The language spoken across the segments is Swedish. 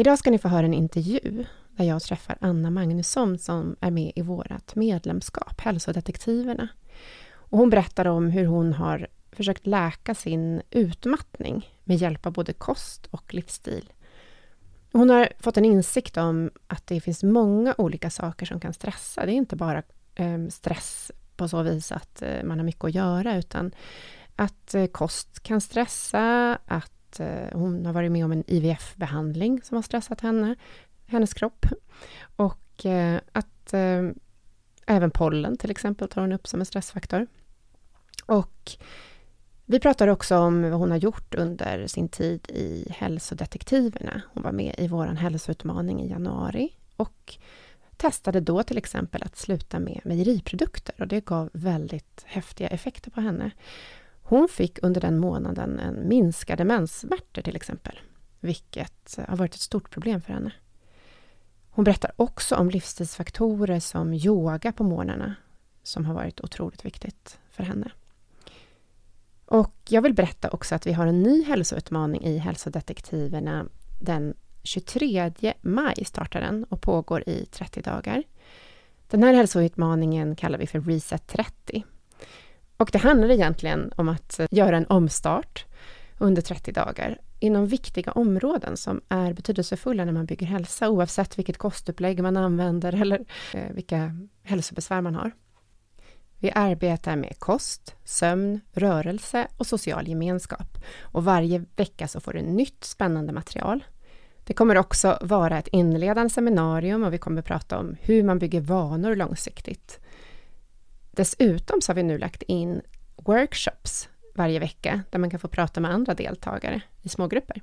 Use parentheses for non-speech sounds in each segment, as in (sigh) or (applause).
Idag ska ni få höra en intervju där jag träffar Anna Magnusson som är med i vårt medlemskap, Hälsodetektiverna. Och hon berättar om hur hon har försökt läka sin utmattning med hjälp av både kost och livsstil. Hon har fått en insikt om att det finns många olika saker som kan stressa. Det är inte bara ehm, stress på så vis att eh, man har mycket att göra, utan att eh, kost kan stressa, att Eh, hon har varit med om en IVF-behandling som har stressat henne, hennes kropp. Och eh, att eh, även pollen till exempel tar hon upp som en stressfaktor. Och vi pratar också om vad hon har gjort under sin tid i Hälsodetektiverna. Hon var med i vår hälsoutmaning i januari och testade då till exempel att sluta med mejeriprodukter och det gav väldigt häftiga effekter på henne. Hon fick under den månaden en minskade menssmärtor till exempel, vilket eh, har varit ett stort problem för henne. Hon berättar också om livsstilsfaktorer som yoga på morgnarna, som har varit otroligt viktigt för henne. Och jag vill berätta också att vi har en ny hälsoutmaning i Hälsodetektiverna. Den 23 maj startar den och pågår i 30 dagar. Den här hälsoutmaningen kallar vi för Reset 30. Och det handlar egentligen om att eh, göra en omstart under 30 dagar inom viktiga områden som är betydelsefulla när man bygger hälsa, oavsett vilket kostupplägg man använder eller eh, vilka hälsobesvär man har. Vi arbetar med kost, sömn, rörelse och social gemenskap. Och varje vecka så får du nytt spännande material. Det kommer också vara ett inledande seminarium och vi kommer prata om hur man bygger vanor långsiktigt. Dessutom så har vi nu lagt in workshops varje vecka där man kan få prata med andra deltagare i smågrupper.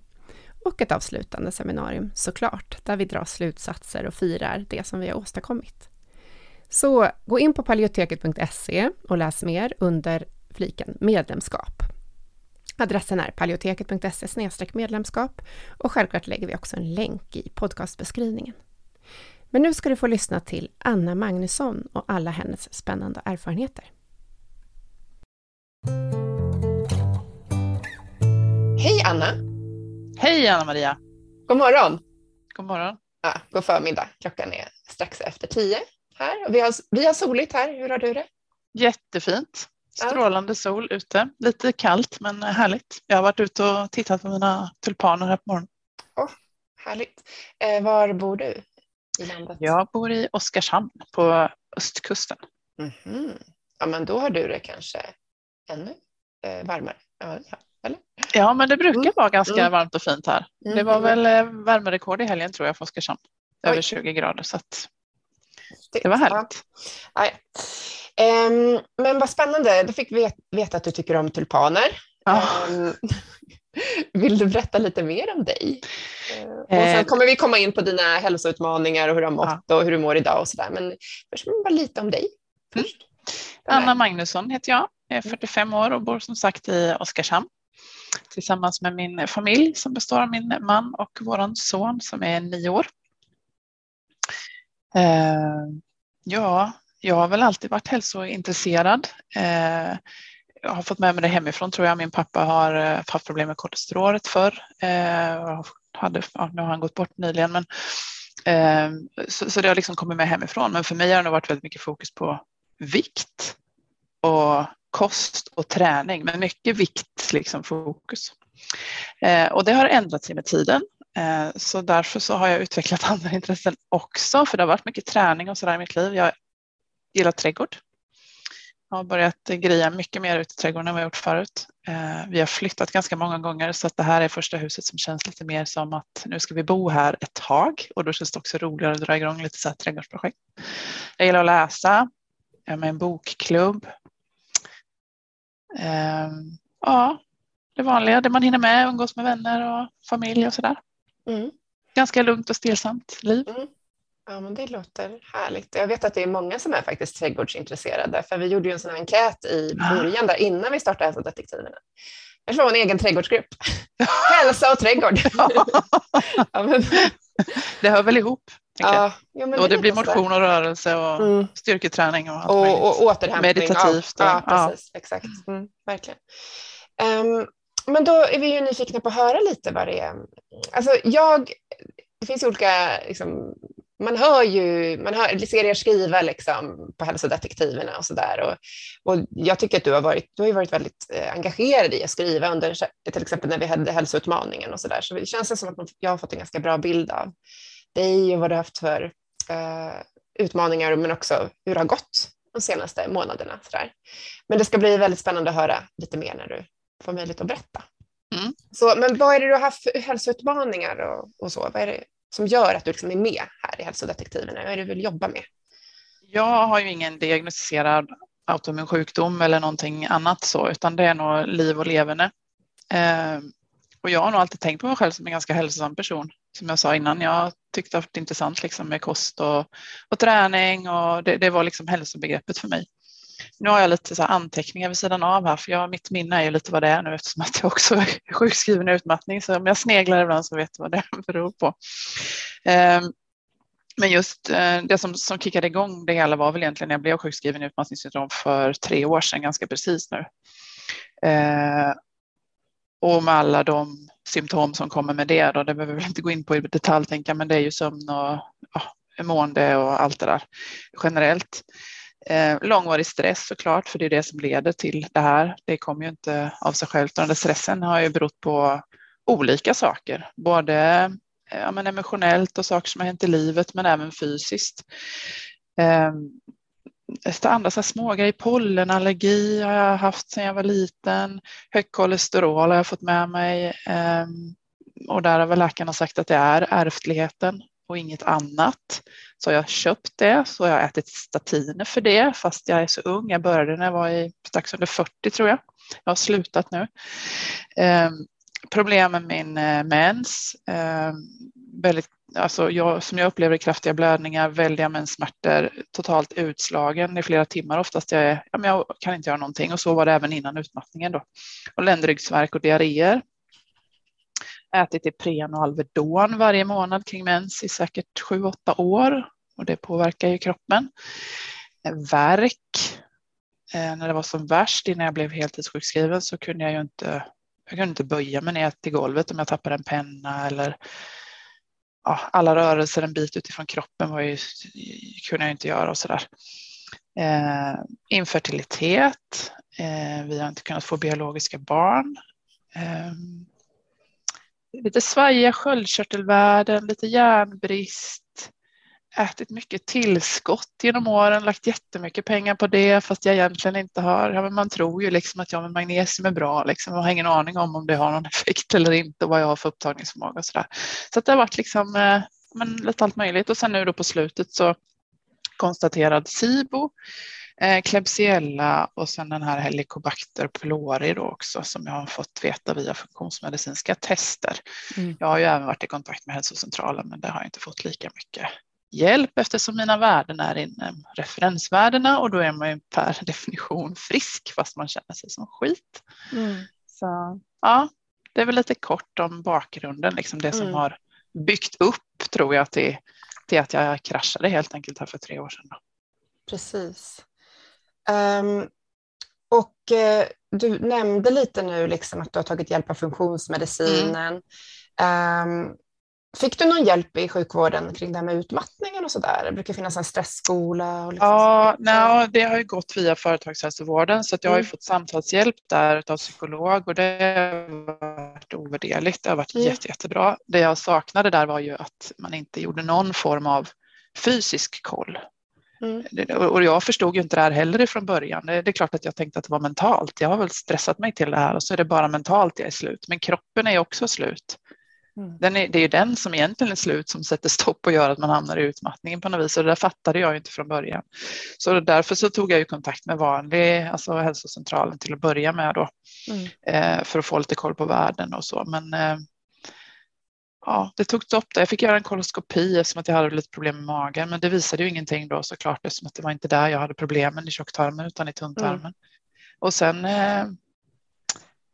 Och ett avslutande seminarium såklart, där vi drar slutsatser och firar det som vi har åstadkommit. Så gå in på paleoteket.se och läs mer under fliken medlemskap. Adressen är paleoteket.se medlemskap och självklart lägger vi också en länk i podcastbeskrivningen. Men nu ska du få lyssna till Anna Magnusson och alla hennes spännande erfarenheter. Hej Anna! Hej Anna-Maria! God morgon! God morgon! Ja, god förmiddag. Klockan är strax efter tio här. Och vi, har, vi har soligt här. Hur har du det? Jättefint. Strålande sol ute. Lite kallt men härligt. Jag har varit ute och tittat på mina tulpaner här på morgonen. Oh, härligt. Eh, var bor du i landet? Jag bor i Oskarshamn på östkusten. Mm -hmm. Ja, men då har du det kanske ännu eh, varmare. Ja, eller? ja, men det brukar mm. vara ganska mm. varmt och fint här. Mm. Det var väl eh, värmerekord i helgen tror jag för Oskarshamn. Över Oj. 20 grader så att det var härligt. Ja. Ja, Um, men vad spännande, då fick vi veta att du tycker om tulpaner. Um, vill du berätta lite mer om dig? Uh, och sen kommer vi komma in på dina hälsoutmaningar och hur du har mått ja. och hur du mår idag och sådär. Men först bara lite om dig. Mm. Anna Magnusson heter jag. Jag är 45 år och bor som sagt i Oskarshamn tillsammans med min familj som består av min man och vår son som är nio år. Uh, ja, jag har väl alltid varit hälsointresserad. Jag har fått med mig det hemifrån tror jag. Min pappa har eh, haft problem med kolesterolet förr. Eh, hade, ja, nu har han gått bort nyligen. Men, ehm, så, så det har liksom kommit med hemifrån. Men för mig har det varit väldigt mycket fokus på vikt och kost och träning. Men mycket vikt liksom fokus. Eh, och det har ändrat sig med tiden. Eh, så därför så har jag utvecklat (laughs) andra intressen också, för det har varit mycket träning och sådär i mitt liv. Jag gillar trädgård. Jag har börjat greja mycket mer ute i trädgården än vad jag gjort förut. Eh, vi har flyttat ganska många gånger så att det här är första huset som känns lite mer som att nu ska vi bo här ett tag och då känns det också roligare att dra igång lite så här trädgårdsprojekt. Jag gillar att läsa. Jag är med i en bokklubb. Ehm, ja, det vanliga, det man hinner med, umgås med vänner och familj och sådär. Mm. Ganska lugnt och stillsamt liv. Mm. Ja, men det låter härligt. Jag vet att det är många som är faktiskt trädgårdsintresserade, för vi gjorde ju en sån här enkät i början, där, innan vi startade Hälsodetektiverna. Jag tror en egen trädgårdsgrupp. (laughs) Hälsa och trädgård. (laughs) ja, men... Det hör väl ihop. Ja, ja, och det, det blir motion och rörelse och mm. styrketräning och allt och, och återhämtning. Meditativt. Och, ja, precis. Exakt. Mm, verkligen. Um, men då är vi ju nyfikna på att höra lite vad det är. Alltså jag, det finns olika liksom, man hör ju, man hör, ser er skriva liksom på hälsodetektiverna och sådär. Och, och jag tycker att du har varit, du har varit väldigt eh, engagerad i att skriva under, till exempel när vi hade hälsoutmaningen och sådär. Så det känns som att jag har fått en ganska bra bild av dig och vad du har haft för eh, utmaningar, men också hur det har gått de senaste månaderna. Sådär. Men det ska bli väldigt spännande att höra lite mer när du får möjlighet att berätta. Mm. Så, men vad är det du har haft för hälsoutmaningar och, och så? Vad är det som gör att du liksom är med här i hälsodetektiverna? Vad är det du vill jobba med? Jag har ju ingen diagnostiserad autoimmun sjukdom eller någonting annat så, utan det är nog liv och leverne. Eh, och jag har nog alltid tänkt på mig själv som en ganska hälsosam person. Som jag sa innan, jag tyckte att det var intressant liksom med kost och, och träning och det, det var liksom hälsobegreppet för mig. Nu har jag lite så anteckningar vid sidan av här, för jag, mitt minne är ju lite vad det är nu eftersom att jag också är sjukskriven i utmattning. Så om jag sneglar ibland så vet jag vad det (laughs) beror på. Ehm, men just eh, det som, som kickade igång det hela var väl egentligen när jag blev sjukskriven i utmattningssyndrom för tre år sedan, ganska precis nu. Ehm, och med alla de symptom som kommer med det, då, det behöver vi inte gå in på i detalj, tänka, men det är ju sömn och ja, mående och allt det där generellt. Eh, långvarig stress såklart, för det är det som leder till det här. Det kommer ju inte av sig självt. Den där stressen har ju berott på olika saker, både eh, ja, men emotionellt och saker som har hänt i livet, men även fysiskt. Eh, andra så smågrejer, pollenallergi har jag haft sedan jag var liten. Högt kolesterol har jag fått med mig. Eh, och där har väl läkarna sagt att det är ärftligheten och inget annat. Så jag köpt det, så jag har ätit statiner för det, fast jag är så ung. Jag började när jag var i strax under 40 tror jag. Jag har slutat nu. Eh, problem med min eh, mens. Eh, väldigt, alltså jag, som jag upplever kraftiga blödningar, väldiga menssmärtor, totalt utslagen i flera timmar oftast. Jag, är, ja, men jag kan inte göra någonting och så var det även innan utmattningen då. Och ländryggsvärk och diarréer ätit Ipren och Alvedon varje månad kring mens i säkert sju, åtta år och det påverkar ju kroppen. Eh, värk. Eh, när det var som värst innan jag blev heltidssjukskriven så kunde jag ju inte, jag kunde inte böja mig ner till golvet om jag tappade en penna eller ja, alla rörelser en bit utifrån kroppen var ju, kunde jag inte göra och sådär. Eh, infertilitet. Eh, vi har inte kunnat få biologiska barn. Eh, lite svajiga sköldkörtelvärden, lite järnbrist. Ätit mycket tillskott genom åren, lagt jättemycket pengar på det fast jag egentligen inte har. Ja, men man tror ju liksom att ja, men magnesium är bra, liksom. jag har ingen aning om om det har någon (laughs) effekt eller inte och vad jag har för upptagningsförmåga och så där. Så det har varit liksom eh, men lite allt möjligt och sen nu då på slutet så konstaterad SIBO, eh, Klebsiella och sen den här Helicobacter pylori då också som jag har fått veta via funktionsmedicinska tester. Mm. Jag har ju även varit i kontakt med hälsocentralen men det har jag inte fått lika mycket hjälp eftersom mina värden är inom referensvärdena och då är man ju per (laughs) definition frisk fast man känner sig som skit. Mm. Så ja, det är väl lite kort om bakgrunden, liksom det som mm. har byggt upp tror jag till, till att jag kraschade helt enkelt här för tre år sedan. Då. Precis. Um, och uh, du nämnde lite nu liksom att du har tagit hjälp av funktionsmedicinen. Mm. Um, Fick du någon hjälp i sjukvården kring det här med utmattningen och så där? Det brukar finnas en stressskola. Och liksom ja, nej, det har ju gått via företagshälsovården så att jag mm. har ju fått samtalshjälp där av psykolog och det har varit ovärderligt. Det har varit mm. jätte, jättebra. Det jag saknade där var ju att man inte gjorde någon form av fysisk koll. Mm. Och jag förstod ju inte det här heller från början. Det är klart att jag tänkte att det var mentalt. Jag har väl stressat mig till det här och så är det bara mentalt jag är slut. Men kroppen är också slut. Mm. Den är, det är ju den som egentligen är slut som sätter stopp och gör att man hamnar i utmattningen på något vis och det där fattade jag inte från början. Så därför så tog jag ju kontakt med vanlig, alltså hälsocentralen till att börja med då mm. eh, för att få lite koll på värden och så. Men eh, ja, det tog stopp där. Jag fick göra en koloskopi eftersom att jag hade lite problem med magen, men det visade ju ingenting då såklart eftersom att det var inte där jag hade problemen i tjocktarmen utan i tunntarmen. Mm. Och sen eh,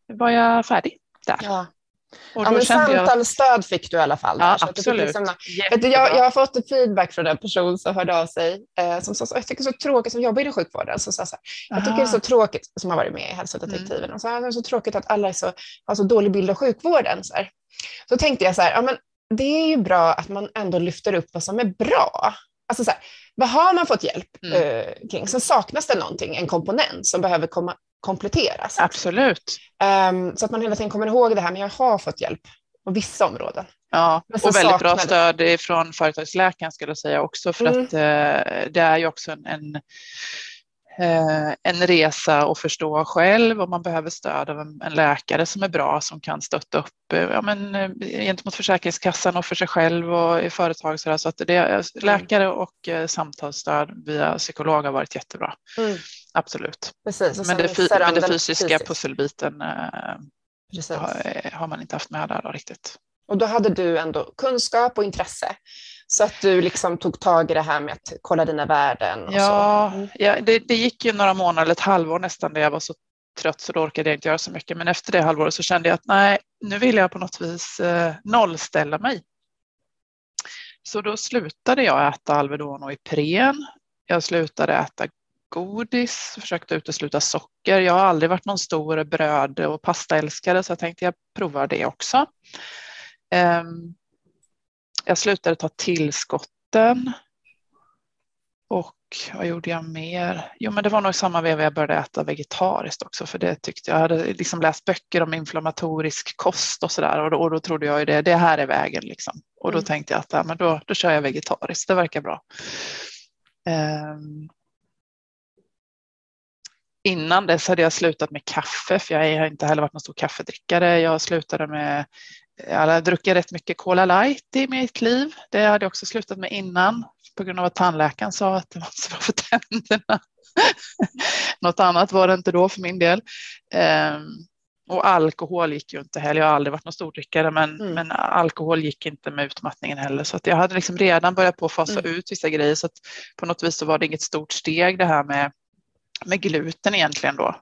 var jag färdig där. Ja. Och ja, men samtalsstöd jag... fick du i alla fall. Ja, absolut. Liksom, du, jag, jag har fått feedback från en person som hörde av sig eh, som sa jag tycker det är så tråkigt, som jobbar inom sjukvården, som sa så här, jag tycker det är så tråkigt, som har varit med i hälsodetektiven, mm. och så här, det är så tråkigt att alla är så, har så dålig bild av sjukvården. Så, här. så tänkte jag så här, ja, men det är ju bra att man ändå lyfter upp vad som är bra. Alltså så här, vad har man fått hjälp mm. eh, kring? Sen saknas det någonting, en komponent som behöver komma, kompletteras. Absolut. Um, så att man hela tiden kommer ihåg det här, men jag har fått hjälp på vissa områden. Ja, och väldigt bra stöd från företagsläkaren skulle jag säga också, för mm. att eh, det är ju också en, en eh, en resa att förstå själv och man behöver stöd av en, en, läkare som är bra som kan stötta upp eh, ja, men, eh, gentemot Försäkringskassan och för sig själv och i företag. Så, där, så att det, mm. läkare och samtalsstöd via psykolog har varit jättebra. Mm absolut. Precis, men, det, men det fysiska fysiskt. pusselbiten eh, har, eh, har, man inte haft med där då, riktigt. Och då hade du ändå kunskap och intresse. Så att du liksom tog tag i det här med att kolla dina värden. Ja. Mm. ja det, det, gick ju några månader, eller ett halvår nästan, där jag var så trött så då orkade jag inte göra så mycket. Men efter det halvåret så kände jag att nej, nu vill jag på något vis eh, nollställa mig. Så då slutade jag äta Alvedon och Ipren. Jag slutade äta godis, försökte utesluta socker. Jag har aldrig varit någon stor bröd och pastaälskare så jag tänkte jag provar det också. Ehm, jag slutade ta tillskotten. Och vad gjorde jag mer? Jo, men det var nog samma veva jag började äta vegetariskt också, för det tyckte jag. Jag hade liksom läst böcker om inflammatorisk kost och så där och då, och då trodde jag ju det, det här är vägen liksom. Och då mm. tänkte jag att ja, men då, då kör jag vegetariskt, det verkar bra. Um, Innan dess hade jag slutat med kaffe, för jag har inte heller varit någon stor kaffedrickare. Jag slutade med, jag hade druckit rätt mycket Cola light i mitt liv. Det hade jag också slutat med innan på grund av att tandläkaren sa att det var så bra för tänderna. (laughs) Något annat var det inte då för min del. Ehm, och alkohol gick ju inte heller. Jag har aldrig varit någon stordrickare, men, mm. men alkohol gick inte med utmattningen heller. Så att jag hade liksom redan börjat på att fasa mm. ut vissa grejer. Så att på något vis så var det inget stort steg det här med med gluten egentligen då.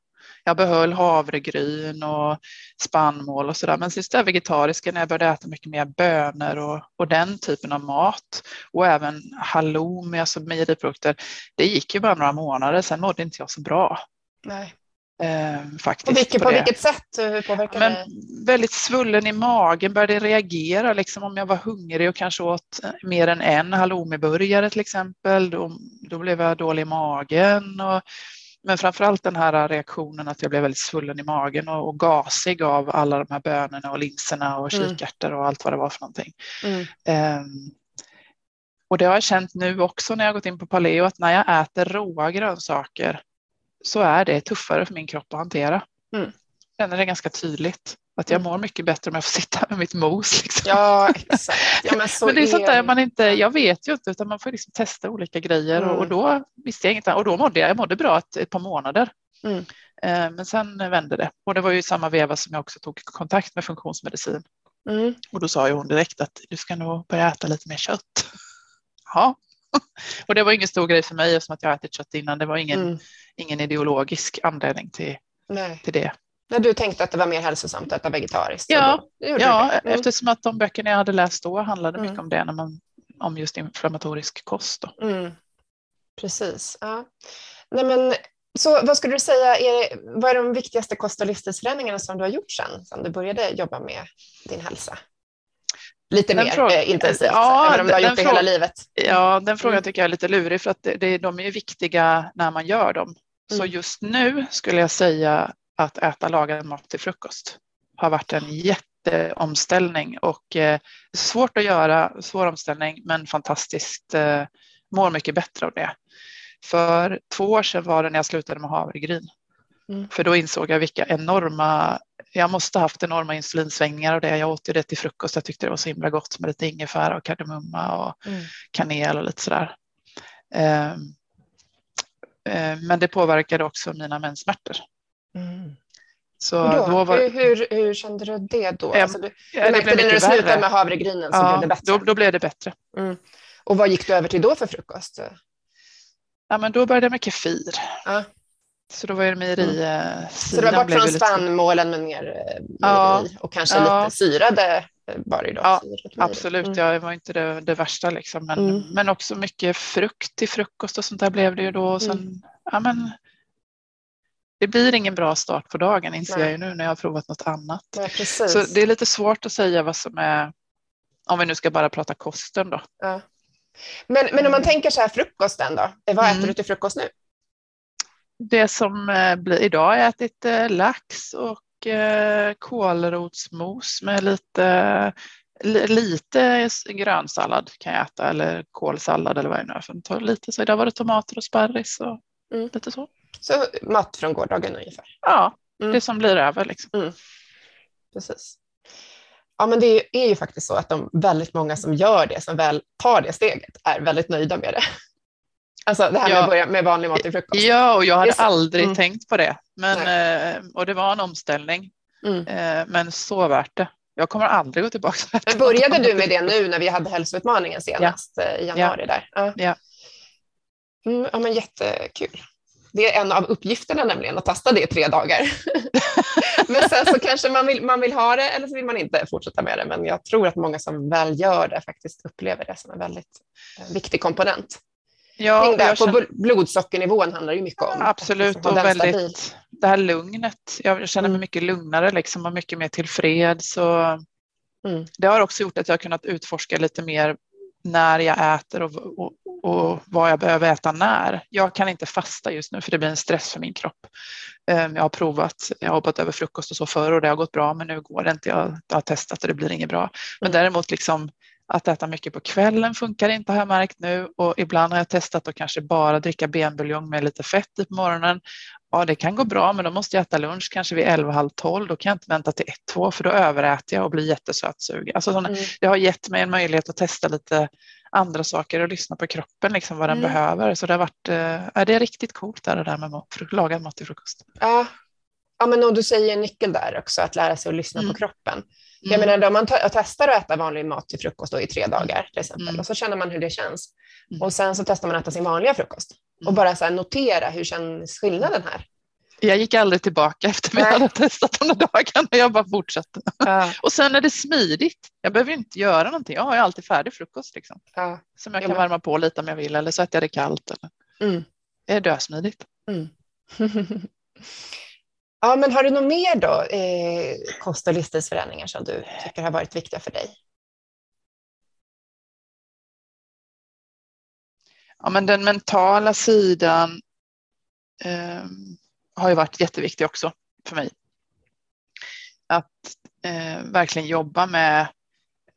Jag behöll havregryn och spannmål och sådär. Men sist är vegetariska när jag började äta mycket mer bönor och, och den typen av mat. Och även halloumi, alltså mejeriprodukter. Det gick ju bara några månader, sen mådde inte jag så bra. Nej. Eh, faktiskt. Och vilket, på, på vilket sätt? Hur påverkar Men det? väldigt svullen i magen, började reagera liksom om jag var hungrig och kanske åt mer än en halloumiburgare till exempel. Då, då blev jag dålig i magen. Och, men framförallt den här reaktionen att jag blev väldigt svullen i magen och, och gasig av alla de här bönorna och linserna och Mm. kikärtor och allt vad det var för någonting. Mm. Ehm, och det har jag känt nu också när jag gått in på paleo att när jag äter råa grönsaker så är det tuffare för min kropp att hantera. Mm. Jag känner det ganska tydligt. Att jag Mm. mår mycket bättre om jag får sitta med mitt mos. Liksom. Ja, exakt. Ja, men, men det är sånt där man inte, jag vet ju inte utan man får liksom testa olika grejer och, Mm. och då visste jag inget och då mådde jag, jag mådde bra ett, ett par månader. Mm. Eh, Men sen vände det och det var ju samma veva som jag också tog kontakt med funktionsmedicin Mm. och då sa ju hon direkt att du ska nog börja äta lite mer kött. (laughs) Ja, (laughs) och det var ingen stor grej för mig eftersom att jag ätit kött innan. Det var ingen, Mm. ingen ideologisk anledning till, Nej. till det. När du tänkte att det var mer hälsosamt att äta vegetariskt? så Ja, Ja. Mm. eftersom att de böckerna jag hade läst då handlade Mm. mycket om det, när man, om just inflammatorisk kost. Mm. Precis. Ja. Nej, men, så vad skulle du säga, är, vad är de viktigaste kost och livsstilsförändringarna som du har gjort sen, sen du började jobba med din hälsa? Lite Den mer frågan- eh, intensivt, Ja, även om du har gjort det hela livet. Ja, den frågan Mm. tycker jag är lite lurig för att det, det, de är ju viktiga när man gör dem. Så Mm. just nu skulle jag säga att äta lagad mat till frukost har varit en jätteomställning och eh, svårt att göra, svår omställning men fantastiskt, eh, mår mycket bättre av det. För två år sedan var det när jag slutade med havregryn. Mm. För då insåg jag vilka enorma, jag måste ha haft enorma insulinsvängningar och det. Jag åt ju det till frukost, jag tyckte det var så himla gott med lite ingefära och kardemumma och Mm. kanel och lite sådär. Eh, eh, Men det påverkade också mina menssmärtor. Mm. Så Hur, då? då var, hur, hur, hur kände du det då? Em, Alltså, du, ja, du märkte det när du slutade värre. med havregrynen så Ja, blev det bättre? Då, då blev det bättre. Och vad gick du över till då för frukost? Ja, men då började jag med kefir. Ja. Så då var det mejeri Mm. Så det var bort från spannmålen men mer eh, Ja. mejeri och kanske Ja. lite syrade eh, var det då? Ja, mejeri. Absolut, Mm. ja, det var inte det, det värsta liksom. Men, Mm. men också mycket frukt till frukost och sånt där blev det ju då. Och sen, Mm. ja, men, det blir ingen bra start på dagen inser Nej. jag ju nu när jag har provat något annat. Nej. Så det är lite svårt att säga vad som är, om vi nu ska bara prata kosten då. ja. men, men om man tänker så här frukosten då, Eh, vad Mm. äter du till frukost nu? Det som eh, blir, idag har jag ätit eh, lax och eh, kålrotsmos med lite, li, lite grönsallad kan jag äta eller kålsallad eller vad det nu är. Lite, så idag var det tomater och sparris och Mm. lite så. Så mat från gårdagen ungefär. Ja, Mm. det som blir över liksom. Precis. Ja, men det är ju faktiskt så att de väldigt många som gör det, som väl tar det steget, är väldigt nöjda med det. (laughs) Alltså det här med Ja. att börja med vanlig mat till frukost. Ja, och jag hade aldrig Mm. tänkt på det. Men, eh, och det var en omställning. Mm. Eh, men så värt det. Jag kommer aldrig gå tillbaka. (laughs) Men började du med det nu när vi hade hälsoutmaningen senast eh, i januari? Där? Ja. Ja. Mm, ja, men jättekul. Det är en av uppgifterna nämligen, att testa det i tre dagar. (laughs) men sen så kanske man vill, man vill ha det eller så vill man inte fortsätta med det. Men jag tror att många som väl gör det faktiskt upplever det som en väldigt eh, viktig komponent. Ja, där, på känner- bl- blodsockernivån handlar det ju mycket om. Absolut, ha och väldigt stabil. det här lugnet. Jag känner mig Mm. mycket lugnare liksom, och mycket mer tillfreds. Och Mm. Det har också gjort att jag har kunnat utforska lite mer när jag äter och, och, och vad jag behöver äta när. Jag kan inte fasta just nu för det blir en stress för min kropp. Ehm, jag har provat, jag har hoppat över frukost och så förr och det har gått bra men nu går det inte. Jag har testat och det blir inget bra. Men däremot liksom att äta mycket på kvällen funkar inte har jag märkt nu och ibland har jag testat att kanske bara dricka benbuljong med lite fett i på morgonen. Ja, det kan gå bra, men då måste jag äta lunch kanske vid 11, halv 12. Då kan jag inte vänta till 1, 2 för då överäter jag och blir jättesötsug. Alltså sådana, Mm. det har gett mig en möjlighet att testa lite andra saker och lyssna på kroppen, liksom vad den Mm. behöver. Så det har varit, ja, det är riktigt coolt där, det där med mat, lagad mat till frukost. Ja. ja, men och du säger en nyckel där också, att lära sig att lyssna Mm. på kroppen. Jag Mm. menar, om man te- testar att äta vanlig mat till frukost då i tre dagar till exempel, Mm. och så känner man hur det känns. Mm. Och sen så testar man att äta sin vanliga frukost. Och Mm. bara så notera, hur känns skillnaden här? Jag gick aldrig tillbaka efter vi hade testat de där dagarna. Jag bara fortsatte. Ja, (laughs) Och sen är det smidigt. Jag behöver inte göra någonting. Jag har ju alltid färdig frukost liksom, ja. som jag Ja, kan men- värma på lite om jag vill eller så äter jag det kallt. Eller. Mm. Det är dösmidigt. Mm. (laughs) Ja, men har du något mer då, eh, kost och livsstilsförändringar som du tycker har varit viktiga för dig? Ja, men den mentala sidan eh, har ju varit jätteviktig också för mig. Att eh, verkligen jobba med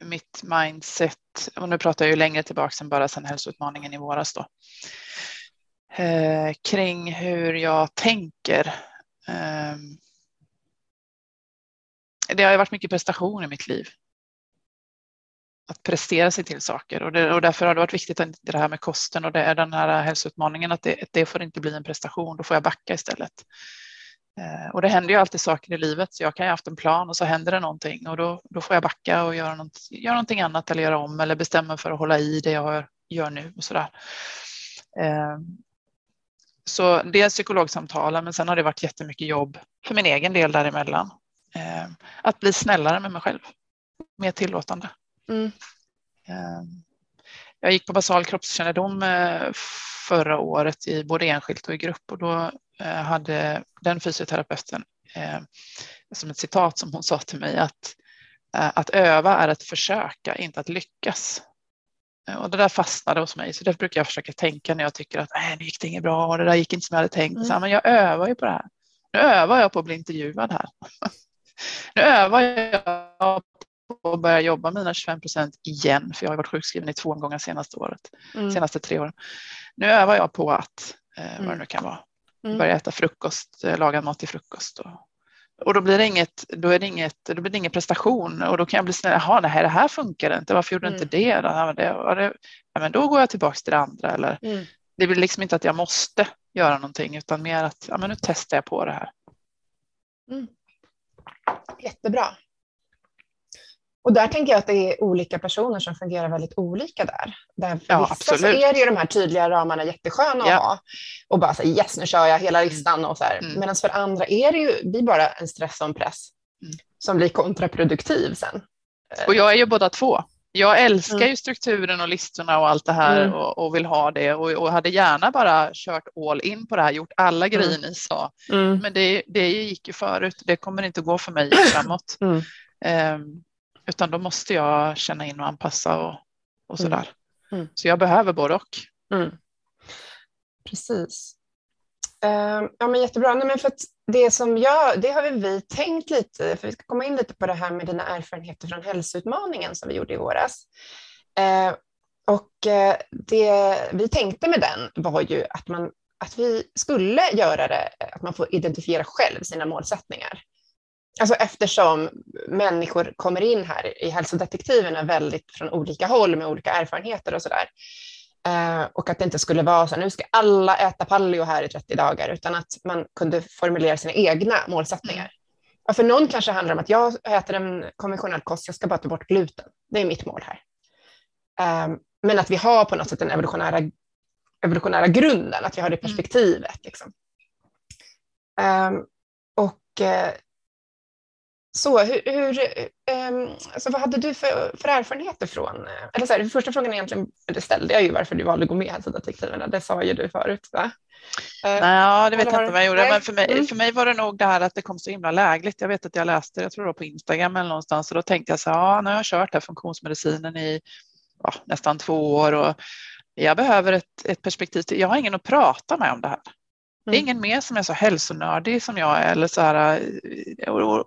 mitt mindset, och nu pratar jag ju längre tillbaka än bara sedan hälsoutmaningen i våras då, eh, kring hur jag tänker. Ehm, det har ju varit mycket prestation i mitt liv. Att prestera sig till saker och, det, och därför har det varit viktigt att det här med kosten och det är den här hälsoutmaningen att det, det får inte bli en prestation, då får jag backa istället. Ehm, och det händer ju alltid saker i livet, så jag kan ju ha haft en plan och så händer det någonting och då, då får jag backa och göra, något, göra någonting annat eller göra om eller bestämma för att hålla i det jag gör nu och sådär. Ehm, Eh, så är psykologsamtalen, men sen har det varit jättemycket jobb för min egen del däremellan. Eh, att bli snällare med mig själv, mer tillåtande. Mm. Jag gick på basal kroppskännedom förra året i både enskilt och i grupp och då Eh, hade den fysioterapeuten eh, som ett citat som hon sa till mig att eh, att öva är att försöka, inte att lyckas. Och det där fastnade hos mig, så det brukar jag försöka tänka när jag tycker att nej, nu gick det inget bra, det där gick inte som jag hade tänkt. Mm. Så, men jag övar ju på det här. Nu övar jag på att bli intervjuad här. (laughs) nu övar jag på att börja jobba mina 25 procent igen, för jag har varit sjukskriven i två omgångar senaste året, mm. senaste tre åren. Nu övar jag på att, eh, vad det mm. nu kan vara, Mm. Börja äta frukost, eh, laga mat till frukost. Och, och då blir det inget, då är det inget, då blir det ingen prestation och då kan jag bli snäll, jaha, det här, det här funkar inte, varför gjorde mm. inte det? Då? Det, det ja, men då går jag tillbaka till det andra eller mm. det blir liksom inte att jag måste göra någonting utan mer att ja, men nu testar jag på det här. Mm. Jättebra. Och där tänker jag att det är olika personer som fungerar väldigt olika där. där för ja, vissa absolut. så är det ju de här tydliga ramarna jättesköna ja. att ha och bara säga yes nu kör jag hela mm. listan och så här. Mm. Medan för andra är det ju blir bara en stress och en press mm. som blir kontraproduktiv sen. Och jag är ju båda två. Jag älskar mm. ju strukturen och listorna och allt det här mm. och, och, vill ha det och, och, hade gärna bara kört all in på det här, gjort alla mm. grejer ni sa. Mm. Men det, det gick ju förut, det kommer inte gå för mig (clears throat) framåt. Um, utan då måste jag känna in och anpassa och, och så där. Mm. Mm. Så jag behöver både och. Mm. Precis. Uh, ja, men jättebra. Nej, men för det som jag, det har vi tänkt lite, för vi ska komma in lite på det här med dina erfarenheter från hälsoutmaningen som vi gjorde i våras. Uh, och uh, det vi tänkte med den var ju att, man, att vi skulle göra det, att man får identifiera själv sina målsättningar. Alltså eftersom människor kommer in här i hälsodetektiverna väldigt från olika håll med olika erfarenheter och sådär. Eh, och att det inte skulle vara så nu ska alla äta paleo här i 30 dagar, utan att man kunde formulera sina egna målsättningar. Ja, för någon kanske handlar om att jag äter en konventionell kost, jag ska bara ta bort gluten. Det är mitt mål här. Eh, men att vi har på något sätt den evolutionära, evolutionära grunden, att vi har det mm. perspektivet. Liksom. Eh, och eh, så hur, hur um, alltså vad hade du för, för erfarenheter från, eh, eller så här, första frågan egentligen, det ställde jag ju varför du valde att gå med i hälsodetektiverna, det sa ju du förut va? Uh, Nej, det vet jag inte vad jag gjorde, men för mig, mm. för mig var det nog det här att det kom så himla lägligt. Jag vet att jag läste, jag tror det var på Instagram eller någonstans, och då tänkte jag så här, ja, nu har jag kört här funktionsmedicinen i ja, nästan två år och jag behöver ett, ett perspektiv. Till, jag har ingen att prata med om det här. Det är mm. ingen mer som är så hälsonördig som jag är eller så här, eh, och,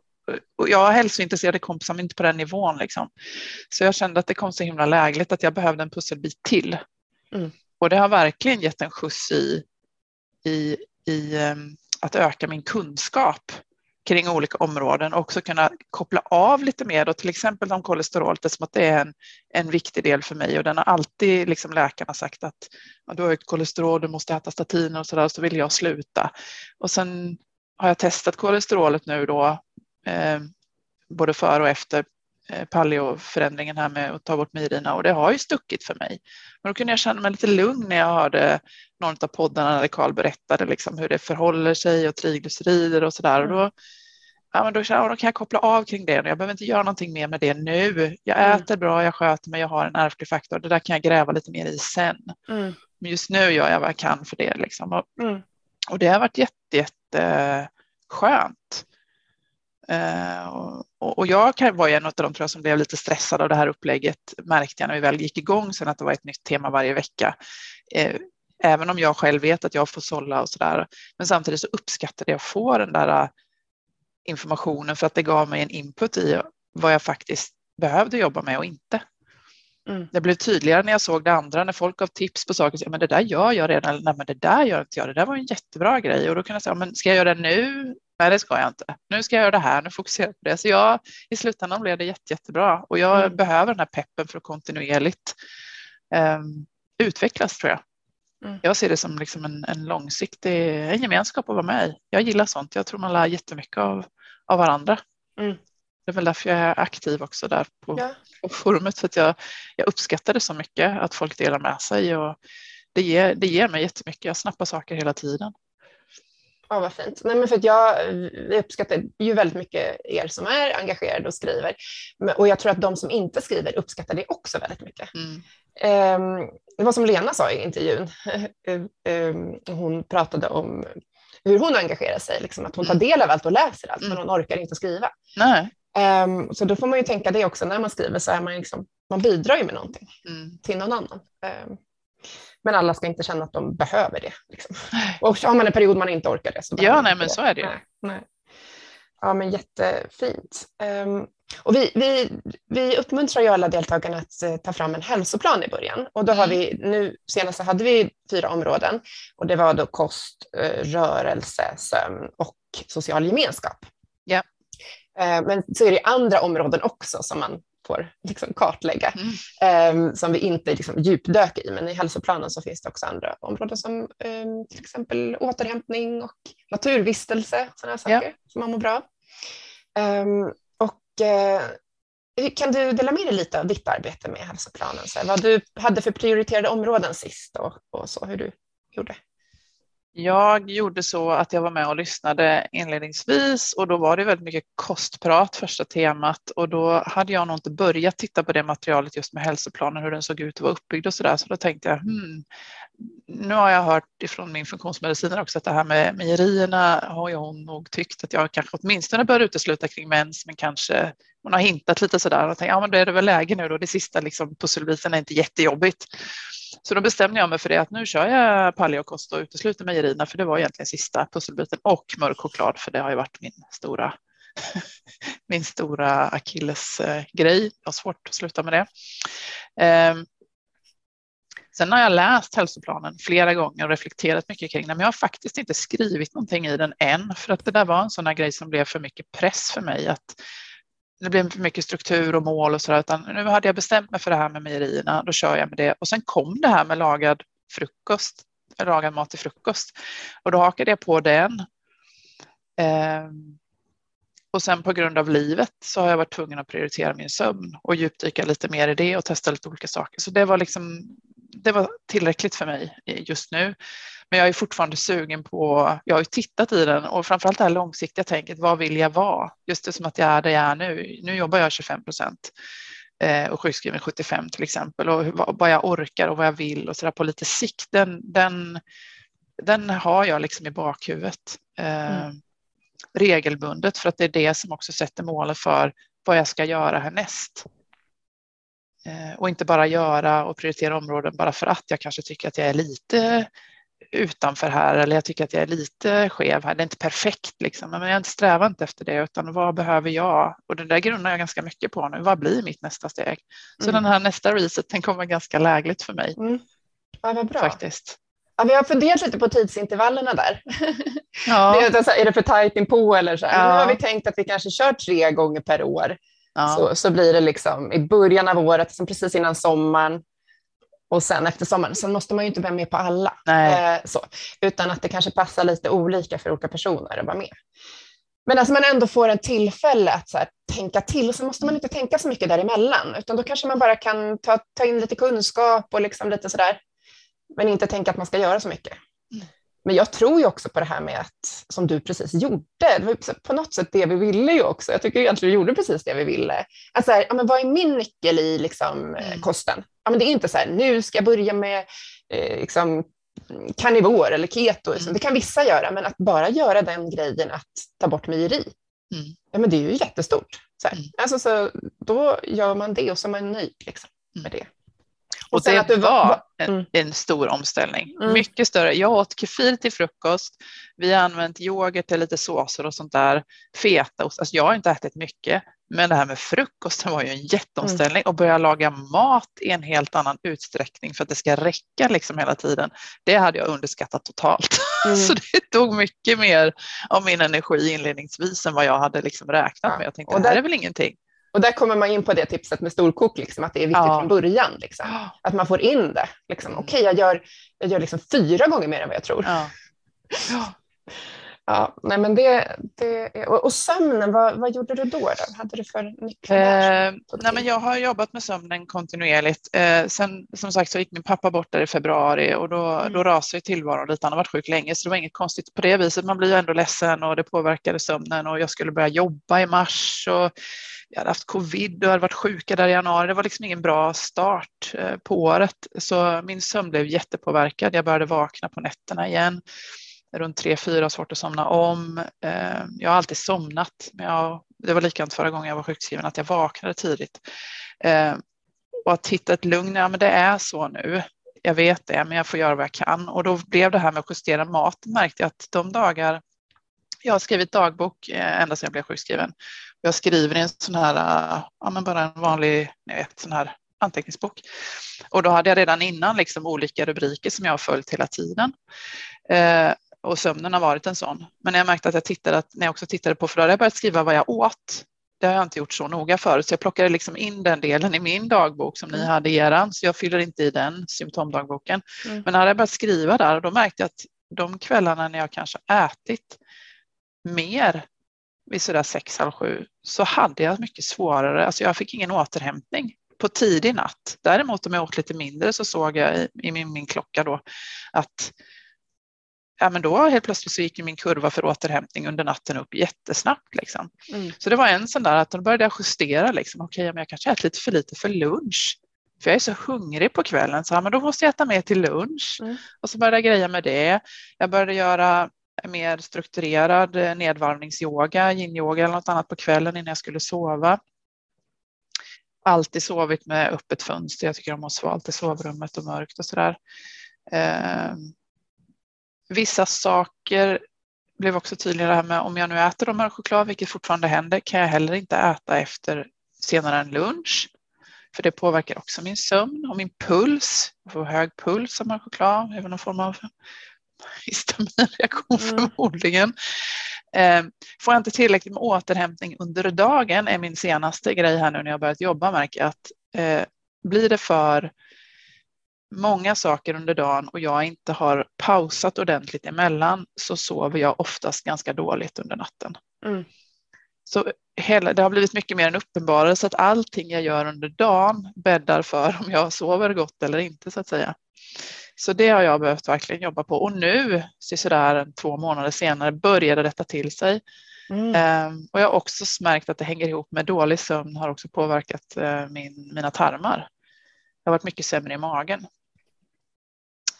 och jag har hälsointresserade kompisar men inte på den nivån. Liksom. Så jag kände att det kom så himla lägligt att jag behövde en pusselbit till. Mm. Och det har verkligen gett en skjuts i, i, i um, att öka min kunskap kring olika områden och också kunna koppla av lite mer och till exempel om kolesterol som att det är en, en viktig del för mig och den har alltid liksom läkarna sagt att ja, du har högt kolesterol, du måste äta statiner och så där så vill jag sluta. Och sen har jag testat kolesterolet nu då både före och efter eh, paleoförändringen här med att ta bort mirina och det har ju stuckit för mig. Men då kunde jag känna mig lite lugn när jag hörde någon av poddarna där Karl berättade liksom hur det förhåller sig och triglycerider och så där. Mm. Och då, ja, men då, då kan jag koppla av kring det. Jag behöver inte göra någonting mer med det nu. Jag mm. äter bra, jag sköter mig, jag har en ärftlig faktor. Det där kan jag gräva lite mer i sen. Mm. Men just nu gör jag vad jag kan för det. Liksom. Och, mm. och det har varit jätte, jätte skönt. Uh, och, och, jag kan vara en av de tror jag, som blev lite stressad av det här upplägget, märkte jag när vi väl gick igång sen att det var ett nytt tema varje vecka. Uh, även om jag själv vet att jag får sålla och sådär. Men samtidigt så uppskattade jag att få den där äh, informationen för att det gav mig en input i vad jag faktiskt behövde jobba med och inte. Mm. Det blev tydligare när jag såg det andra, när folk gav tips på saker. Ja, men det där gör jag redan, eller nej, men det där gör inte jag. Det där var en jättebra grej och då kan jag säga, men ska jag göra det nu? Nej, det ska jag inte. Nu ska jag göra det här, nu fokuserar jag på det. Så jag, i slutändan blev det jätte, jättebra och jag mm. behöver den här peppen för att kontinuerligt um, utvecklas tror jag. Mm. Jag ser det som liksom en, en långsiktig en gemenskap att vara med i. Jag gillar sånt. Jag tror man lär jättemycket av, av varandra. Mm. Det är väl därför jag är aktiv också där på, ja. på forumet. För att jag, jag uppskattar det så mycket att folk delar med sig. Och det, ger, det ger mig jättemycket. Jag snappar saker hela tiden. Ja, vad fint. Nej, men för att jag uppskattar ju väldigt mycket er som är engagerade och skriver. Och jag tror att de som inte skriver uppskattar det också väldigt mycket. Mm. Um, det var som Lena sa i intervjun. um, (laughs) hon pratade om hur hon engagerar sig, liksom att hon tar mm. del av allt och läser allt, mm. men hon orkar inte skriva. Nej. Um, så då får man ju tänka det också när man skriver, så är man, liksom, man bidrar ju med någonting mm. till någon annan. Um, men alla ska inte känna att de behöver det. Liksom. Och har man en period man inte orkar det så Ja, nej, men det. så är det ju. Nej, nej. Ja, men jättefint. Um, och vi, vi, vi uppmuntrar ju alla deltagarna att uh, ta fram en hälsoplan i början. Och då har mm. vi, nu senast hade vi fyra områden och det var då kost, uh, rörelse, sömn och social gemenskap. Ja. Uh, men så är det andra områden också som man får liksom kartlägga, mm. um, som vi inte liksom djupdök i. Men i hälsoplanen så finns det också andra områden som um, till exempel återhämtning och naturvistelse, sådana saker ja. som man mår bra. Um, och uh, kan du dela med dig lite av ditt arbete med hälsoplanen? Så vad du hade för prioriterade områden sist och, och så, hur du gjorde? Jag gjorde så att jag var med och lyssnade inledningsvis och då var det väldigt mycket kostprat första temat och då hade jag nog inte börjat titta på det materialet just med hälsoplanen, hur den såg ut och var uppbyggd och så där. Så då tänkte jag, hmm, nu har jag hört ifrån min funktionsmedicinare också att det här med mejerierna har ju hon nog tyckt att jag kanske åtminstone bör utesluta kring mens, men kanske hon har hintat lite sådär och tänkt, ja men då är det väl läge nu då, det sista liksom pusselbiten är inte jättejobbigt. Så då bestämde jag mig för det att nu kör jag paleokost och utesluter mejerierna för det var egentligen sista pusselbiten och mörk choklad för det har ju varit min stora (laughs) min stora akillesgrej. Jag har svårt att sluta med det. Ehm, sen har jag läst hälsoplanen flera gånger och reflekterat mycket kring den, men jag har faktiskt inte skrivit någonting i den än, för att det där var en sån här grej som blev för mycket press för mig. Att det blev för mycket struktur och mål och så där, utan nu hade jag bestämt mig för det här med mejerierna, då kör jag med det. Och sen kom det här med lagad frukost, lagad mat till frukost och då hakade jag på den. Eh, och sen på grund av livet så har jag varit tvungen att prioritera min sömn och djupdyka lite mer i det och testa lite olika saker. Så det var liksom, det var tillräckligt för mig just nu. Men jag är fortfarande sugen på, jag har ju tittat i den och framförallt det här långsiktiga tänket, vad vill jag vara? Just det som att jag är där jag är nu. Nu jobbar jag 25 procent eh, och sjukskriven 75 till exempel och vad jag orkar och vad jag vill och så där på lite sikt. Den, den, den har jag liksom i bakhuvudet eh, mm. regelbundet för att det är det som också sätter målet för vad jag ska göra härnäst. Eh, och inte bara göra och prioritera områden bara för att jag kanske tycker att jag är lite utanför här eller jag tycker att jag är lite skev här. Det är inte perfekt liksom, men jag strävar inte efter det utan vad behöver jag? Och det där grundar jag ganska mycket på nu. Vad blir mitt nästa steg? Så mm. den här nästa reset den kommer ganska lägligt för mig. Mm. Ja, vad bra. Faktiskt. Ja, vi har funderat lite på tidsintervallerna där. (laughs) Ja. det är, är det för tajt inpå eller så? Ja. Nu har vi tänkt att vi kanske kör tre gånger per år. Ja. Så, så blir det liksom i början av året, som precis innan sommaren, och sen efter sommaren. Sen måste man ju inte vara med på alla, eh, så, utan att det kanske passar lite olika för olika personer att vara med. Men alltså man ändå får en tillfälle att så här, tänka till, så måste man inte tänka så mycket däremellan, utan då kanske man bara kan ta, ta in lite kunskap och liksom lite sådär, men inte tänka att man ska göra så mycket. Mm. Men jag tror ju också på det här med att, som du precis gjorde, det var på något sätt det vi ville ju också. Jag tycker egentligen vi gjorde precis det vi ville. Alltså, ja, men vad är min nyckel i liksom, mm. kosten? Ja, men det är inte så här, nu ska jag börja med eh, liksom, karnivor eller keto. Mm. Det kan vissa göra, men att bara göra den grejen att ta bort mejeri, mm. ja, men det är ju jättestort. Så, mm. alltså, så Då gör man det och så är man nöjd liksom, med det. Och, det att du var en, mm. en stor omställning. Mm. Mycket större. Jag åt kefir till frukost. Vi har använt yoghurt till lite såser och sånt där. Fetaost. Alltså jag har inte ätit mycket, men det här med frukosten var ju en jätteomställning mm. och börja laga mat i en helt annan utsträckning för att det ska räcka liksom hela tiden. Det hade jag underskattat totalt. (laughs) Mm. Så det tog mycket mer av min energi inledningsvis än vad jag hade liksom räknat med. Jag tänkte, och det här är väl ingenting. Och där kommer man in på det tipset med storkok, liksom, att det är viktigt ja. från början. Liksom. Att man får in det. Liksom. Okej, okay, jag gör, jag gör liksom fyra gånger mer än vad jag tror. Ja. (laughs) Ja, nej men det, det och, och sömnen, vad, vad gjorde du då? då? Hade du för nycklar? Eh, nej men jag har jobbat med sömnen kontinuerligt. Eh, sen som sagt så gick min pappa bort där i februari och då, mm. då rasade tillvaron lite. Han har varit sjuk länge så det var inget konstigt på det viset. Man blir ju ändå ledsen och det påverkade sömnen och jag skulle börja jobba i mars och jag hade haft covid och hade varit sjuka där i januari. Det var liksom ingen bra start eh, på året så min sömn blev jättepåverkad. Jag började vakna på nätterna igen runt tre, fyra, svårt att somna om. Eh, jag har alltid somnat, men jag, det var likadant förra gången jag var sjukskriven, att jag vaknade tidigt. Eh, och att hitta ett lugn, ja men det är så nu. Jag vet det, men jag får göra vad jag kan. Och då blev det här med att justera mat, märkte jag att de dagar jag har skrivit dagbok eh, ända sedan jag blev sjukskriven. Jag skriver i en sån här, ja men bara en vanlig, ni vet, sån här anteckningsbok. Och då hade jag redan innan liksom olika rubriker som jag har följt hela tiden. Eh, och sömnen har varit en sån. Men jag märkte att jag tittade, att när jag också tittade på, för då hade jag börjat skriva vad jag åt. Det har jag inte gjort så noga förut, så jag plockade liksom in den delen i min dagbok som ni mm. hade i eran, så jag fyller inte i den symptomdagboken. Mm. Men när jag börjat skriva där, då märkte jag att de kvällarna när jag kanske ätit mer vid sådär sex, halv sju, så hade jag mycket svårare, alltså jag fick ingen återhämtning på tidig natt. Däremot om jag åt lite mindre så såg jag i, i min, min klocka då att ja, men då helt plötsligt så gick min kurva för återhämtning under natten upp jättesnabbt. Liksom. Mm. Så det var en sån där att då började justera, liksom, okej, okay, jag kanske äter lite för lite för lunch. För jag är så hungrig på kvällen, så ja, men då måste jag äta mer till lunch. Mm. Och så började jag greja med det. Jag började göra mer strukturerad eh, nedvarvningsyoga, yin-yoga eller något annat på kvällen innan jag skulle sova. Alltid sovit med öppet fönster. Jag tycker om att ha svalt i sovrummet och mörkt och sådär. Eh, Vissa saker blev också tydligare här med om jag nu äter mörk choklad, vilket fortfarande händer, kan jag heller inte äta efter senare än lunch. För det påverkar också min sömn och min puls. Jag får hög puls av mörk choklad, även någon form av (laughs) histaminreaktion mm. förmodligen. Eh, får jag inte tillräckligt med återhämtning under dagen är min senaste grej här nu när jag börjat jobba märker jag att eh, blir det för många saker under dagen och jag inte har pausat ordentligt emellan så sover jag oftast ganska dåligt under natten. Mm. Så hela, det har blivit mycket mer en uppenbarelse att allting jag gör under dagen bäddar för om jag sover gott eller inte så att säga. Så det har jag behövt verkligen jobba på och nu, sådär två månader senare, började detta till sig. Mm. Um, och jag har också märkt att det hänger ihop med dålig sömn har också påverkat uh, min, mina tarmar. Jag har varit mycket sämre i magen.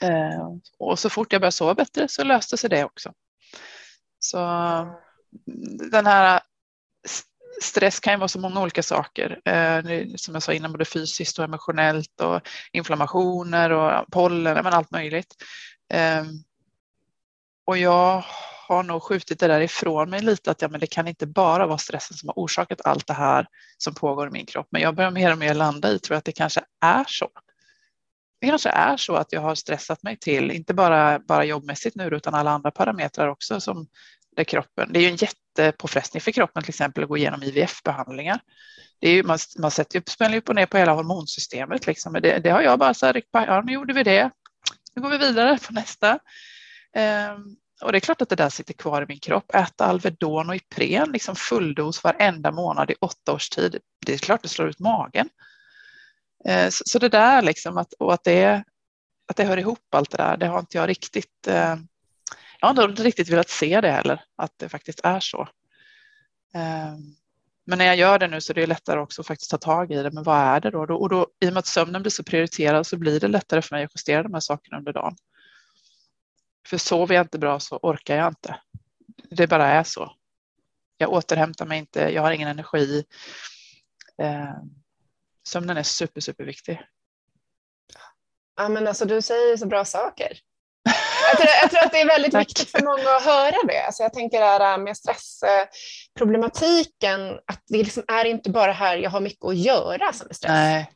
Eh, och så fort jag började sova bättre så löste sig det också. Så mm, den här stress kan ju vara så många olika saker. Eh, som jag sa innan, både fysiskt och emotionellt och inflammationer och pollen, men allt möjligt. Eh, och jag har nog skjutit det där ifrån mig lite att ja, men det kan inte bara vara stressen som har orsakat allt det här som pågår i min kropp. Men jag börjar mer och mer landa i tror jag att det kanske är så det kanske är så att jag har stressat mig till, inte bara, bara jobbmässigt nu utan alla andra parametrar också som där kroppen, det är ju en jättepåfrestning för kroppen till exempel att gå igenom IVF-behandlingar. Det är ju, man, man sätter upp, spänner upp och ner på hela hormonsystemet. Liksom. Det, det har jag bara så här, ja nu gjorde vi det, nu går vi vidare på nästa. Um, och det är klart att det där sitter kvar i min kropp. Äta Alvedon och Ipren, liksom fulldos varenda månad i åtta års tid. Det är klart det slår ut magen. Eh, så det där liksom att, och att det, att det hör ihop allt det där, det har inte jag riktigt, eh, jag har inte riktigt velat se det heller, att det faktiskt är så. Eh, men när jag gör det nu så är det lättare också att faktiskt ta tag i det. Men vad är det då? Och då, i och med att sömnen blir så prioriterad så blir det lättare för mig att justera de här sakerna under dagen. För sover jag inte bra så orkar jag inte. Det bara är så. Jag återhämtar mig inte, jag har ingen energi. Sömnen är super, superviktig. Ja, men alltså, du säger så bra saker. Jag tror, jag tror att det är väldigt (laughs) viktigt för många att höra det. Alltså jag tänker det här med stressproblematiken, att det liksom är inte bara här jag har mycket att göra som är stress. Nej.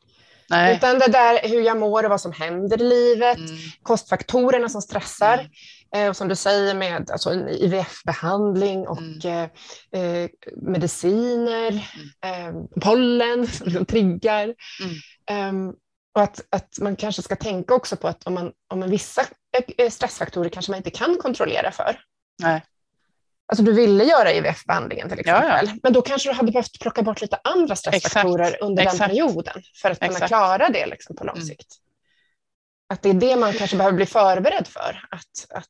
Nej. Utan det där hur jag mår och vad som händer i livet, mm. kostfaktorerna som stressar. Mm. Eh, och som du säger med alltså, IVF-behandling och mm. eh, eh mediciner, mm. eh, pollen som triggar. Um, och att, att man kanske ska tänka också på att om man, om man vissa eh, stressfaktorer kanske man inte kan kontrollera för. Nej. Alltså du ville göra IVF-behandlingen till exempel, ja, ja. men då kanske du hade behövt plocka bort lite andra stressfaktorer Exakt. under Exakt. den perioden för att kunna Exakt. klara det liksom på lång mm. sikt. Att det är det man kanske behöver bli förberedd för, att, att,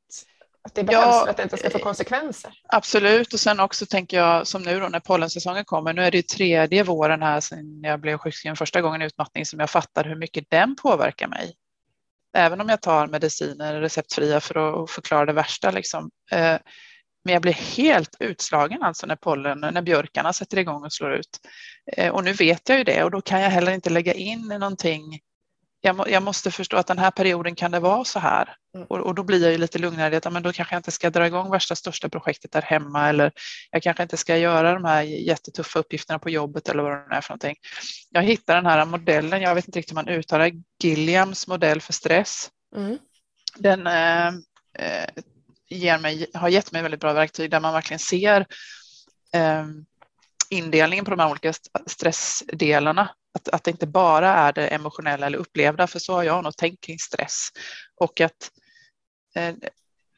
att det behövs ja, för att det inte ska få konsekvenser. Absolut, och sen också tänker jag som nu då när pollensäsongen kommer, nu är det ju tredje våren här sedan jag blev sjukskriven första gången i utmattning som jag fattar hur mycket den påverkar mig. Även om jag tar mediciner receptfria för att förklara det värsta liksom. Eh, men jag blir helt utslagen alltså när pollen, när björkarna sätter igång och slår ut. Eh, och nu vet jag ju det och då kan jag heller inte lägga in någonting. Jag, må, jag måste förstå att den här perioden kan det vara så här. Mm. Och, och, då blir jag ju lite lugnare. Att, men då kanske jag inte ska dra igång värsta största projektet där hemma eller jag kanske inte ska göra de här jättetuffa uppgifterna på jobbet eller vad det är för någonting. Jag hittar den här modellen, jag vet inte riktigt hur man uttalar Gilliams modell för stress. Mm. Den eh, eh ger mig, har gett mig väldigt bra verktyg där man verkligen ser eh, indelningen på de här olika stressdelarna. Att, att det inte bara är det emotionella eller upplevda, för så har jag nog tänkt kring stress. Och att eh,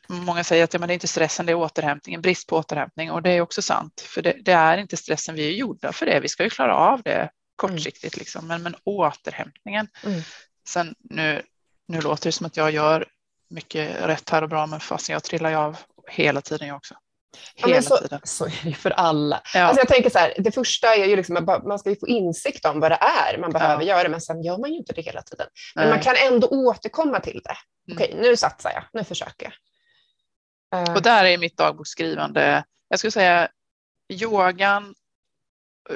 många säger att ja, men det är inte stressen, det är återhämtningen, brist på återhämtning. Och det är också sant, för det, det är inte stressen, vi är gjorda för det. Vi ska ju klara av det kortsiktigt, mm. liksom. men, men återhämtningen. Mm. Sen nu, nu låter det som att jag gör mycket rätt här och bra, men fast jag trillar ju av hela tiden jag också. Hela ja, så, tiden. så är det för alla. Ja. Alltså jag tänker så här, det första är ju liksom att man ska ju få insikt om vad det är man behöver ja. göra, men sen gör man ju inte det hela tiden. Men Nej. man kan ändå återkomma till det. Mm. Okej, nu satsar jag, nu försöker jag. Och där är mitt dagboksskrivande, jag skulle säga yogan,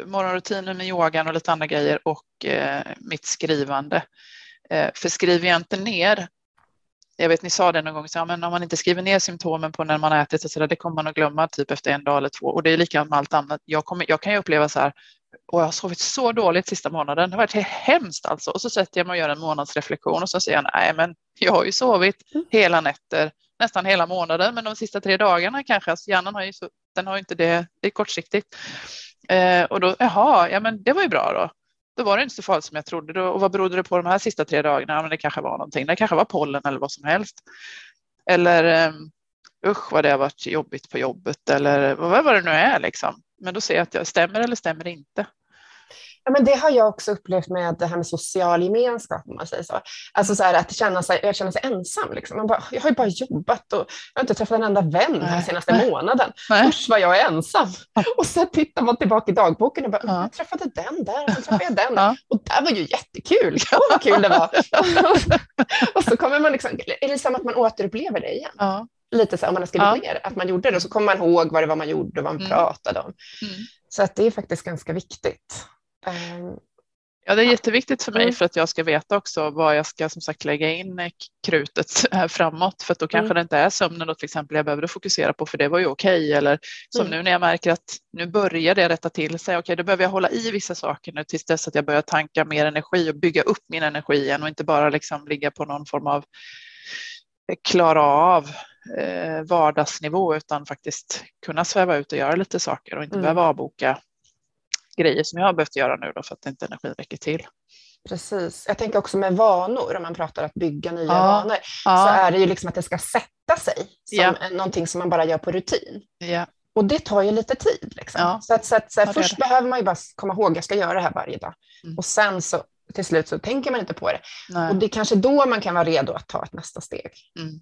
morgonrutinen med yogan och lite andra grejer och eh, mitt skrivande. Eh, för skriver jag inte ner jag vet ni sa det någon gång, så, ja, men om man inte skriver ner symptomen på när man har ätit, så där, det kommer man att glömma typ efter en dag eller två. Och det är likadant med allt annat. Jag, kommer, jag kan ju uppleva så här, och jag har sovit så dåligt sista månaden. Det har varit hemskt alltså. Och så sätter jag mig och gör en månadsreflektion och så säger jag, nej men jag har ju sovit mm. hela nätter, nästan hela månaden, men de sista tre dagarna kanske. Alltså hjärnan har ju så, den har inte det, det är kortsiktigt. Eh, och då, jaha, ja men det var ju bra då då var det inte så farligt som jag trodde. Och vad berodde det på de här sista tre dagarna? Ja, men det kanske var någonting. Det kanske var pollen eller vad som helst. Eller ehm, usch vad det har varit jobbigt på jobbet eller vad, vad det nu är liksom. Men då ser jag att jag stämmer eller stämmer inte. Ja, men det har jag också upplevt med det här med social gemenskap, om man säger så. Alltså så här, att känna sig, jag känner sig ensam. Liksom. Man bara, jag har ju bara jobbat och jag har inte träffat en enda vän den senaste Nej. månaden. Nej. Usch vad jag är ensam. Och så tittar man tillbaka i dagboken och bara, ja. jag träffade den där, och träffade jag den. Ja. Och det var ju jättekul. Åh, vad kul det var. (laughs) och så kommer man liksom, är det som att man återupplever det igen? Ja. Lite så om man har skrivit ja. ner att man gjorde det, och så kommer man ihåg vad det var man gjorde och vad man mm. pratade om. Mm. Så att det är faktiskt ganska viktigt. Ehm, ja, det är jätteviktigt för mig mm. för att jag ska veta också vad jag ska som sagt lägga in krutet (laughs) framåt för att då kanske mm. det inte är sömnen då till exempel jag behövde fokusera på för det var ju okej okay. eller som mm. nu när jag märker att nu börjar det rätta till sig. Okej, okay, då behöver jag hålla i vissa saker nu tills dess att jag börjar tanka mer energi och bygga upp min energi igen och inte bara liksom ligga på någon form av eh, klara av eh, vardagsnivå utan faktiskt kunna sväva ut och göra lite saker och inte mm. behöva avboka grejer som jag har behövt göra nu då för att inte energin räcker till. Precis. Jag tänker också med vanor, om man pratar att bygga nya ja. vanor, ja. så är det ju liksom att det ska sätta sig som ja. någonting som man bara gör på rutin. Ja. Och det tar ju lite tid. Liksom. Så att, så att, så att först behöver man ju bara komma ihåg, att jag ska göra det här varje dag. Mm. Och sen så till slut så tänker man inte på det. Nej. Och det är kanske då man kan vara redo att ta ett nästa steg. Mm.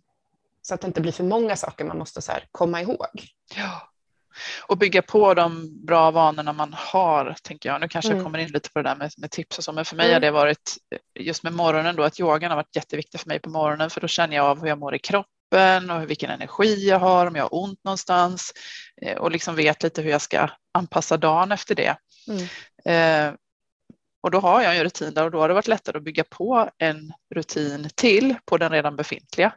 Så att det inte blir för många saker man måste så komma ihåg. Ja och bygga på de bra vanorna man har, tänker jag. Nu kanske mm. jag kommer in lite på det där med, med tips och så, men för mig mm. har det varit just med morgonen då, att yogan har varit jätteviktigt för mig på morgonen, för då känner jag av hur jag mår i kroppen kroppen och vilken energi jag har, om jag har ont någonstans eh, och liksom vet lite hur jag ska anpassa dagen efter det. Mm. Eh, och då har jag en rutin där och då har det varit lättare att bygga på en rutin till på den redan befintliga.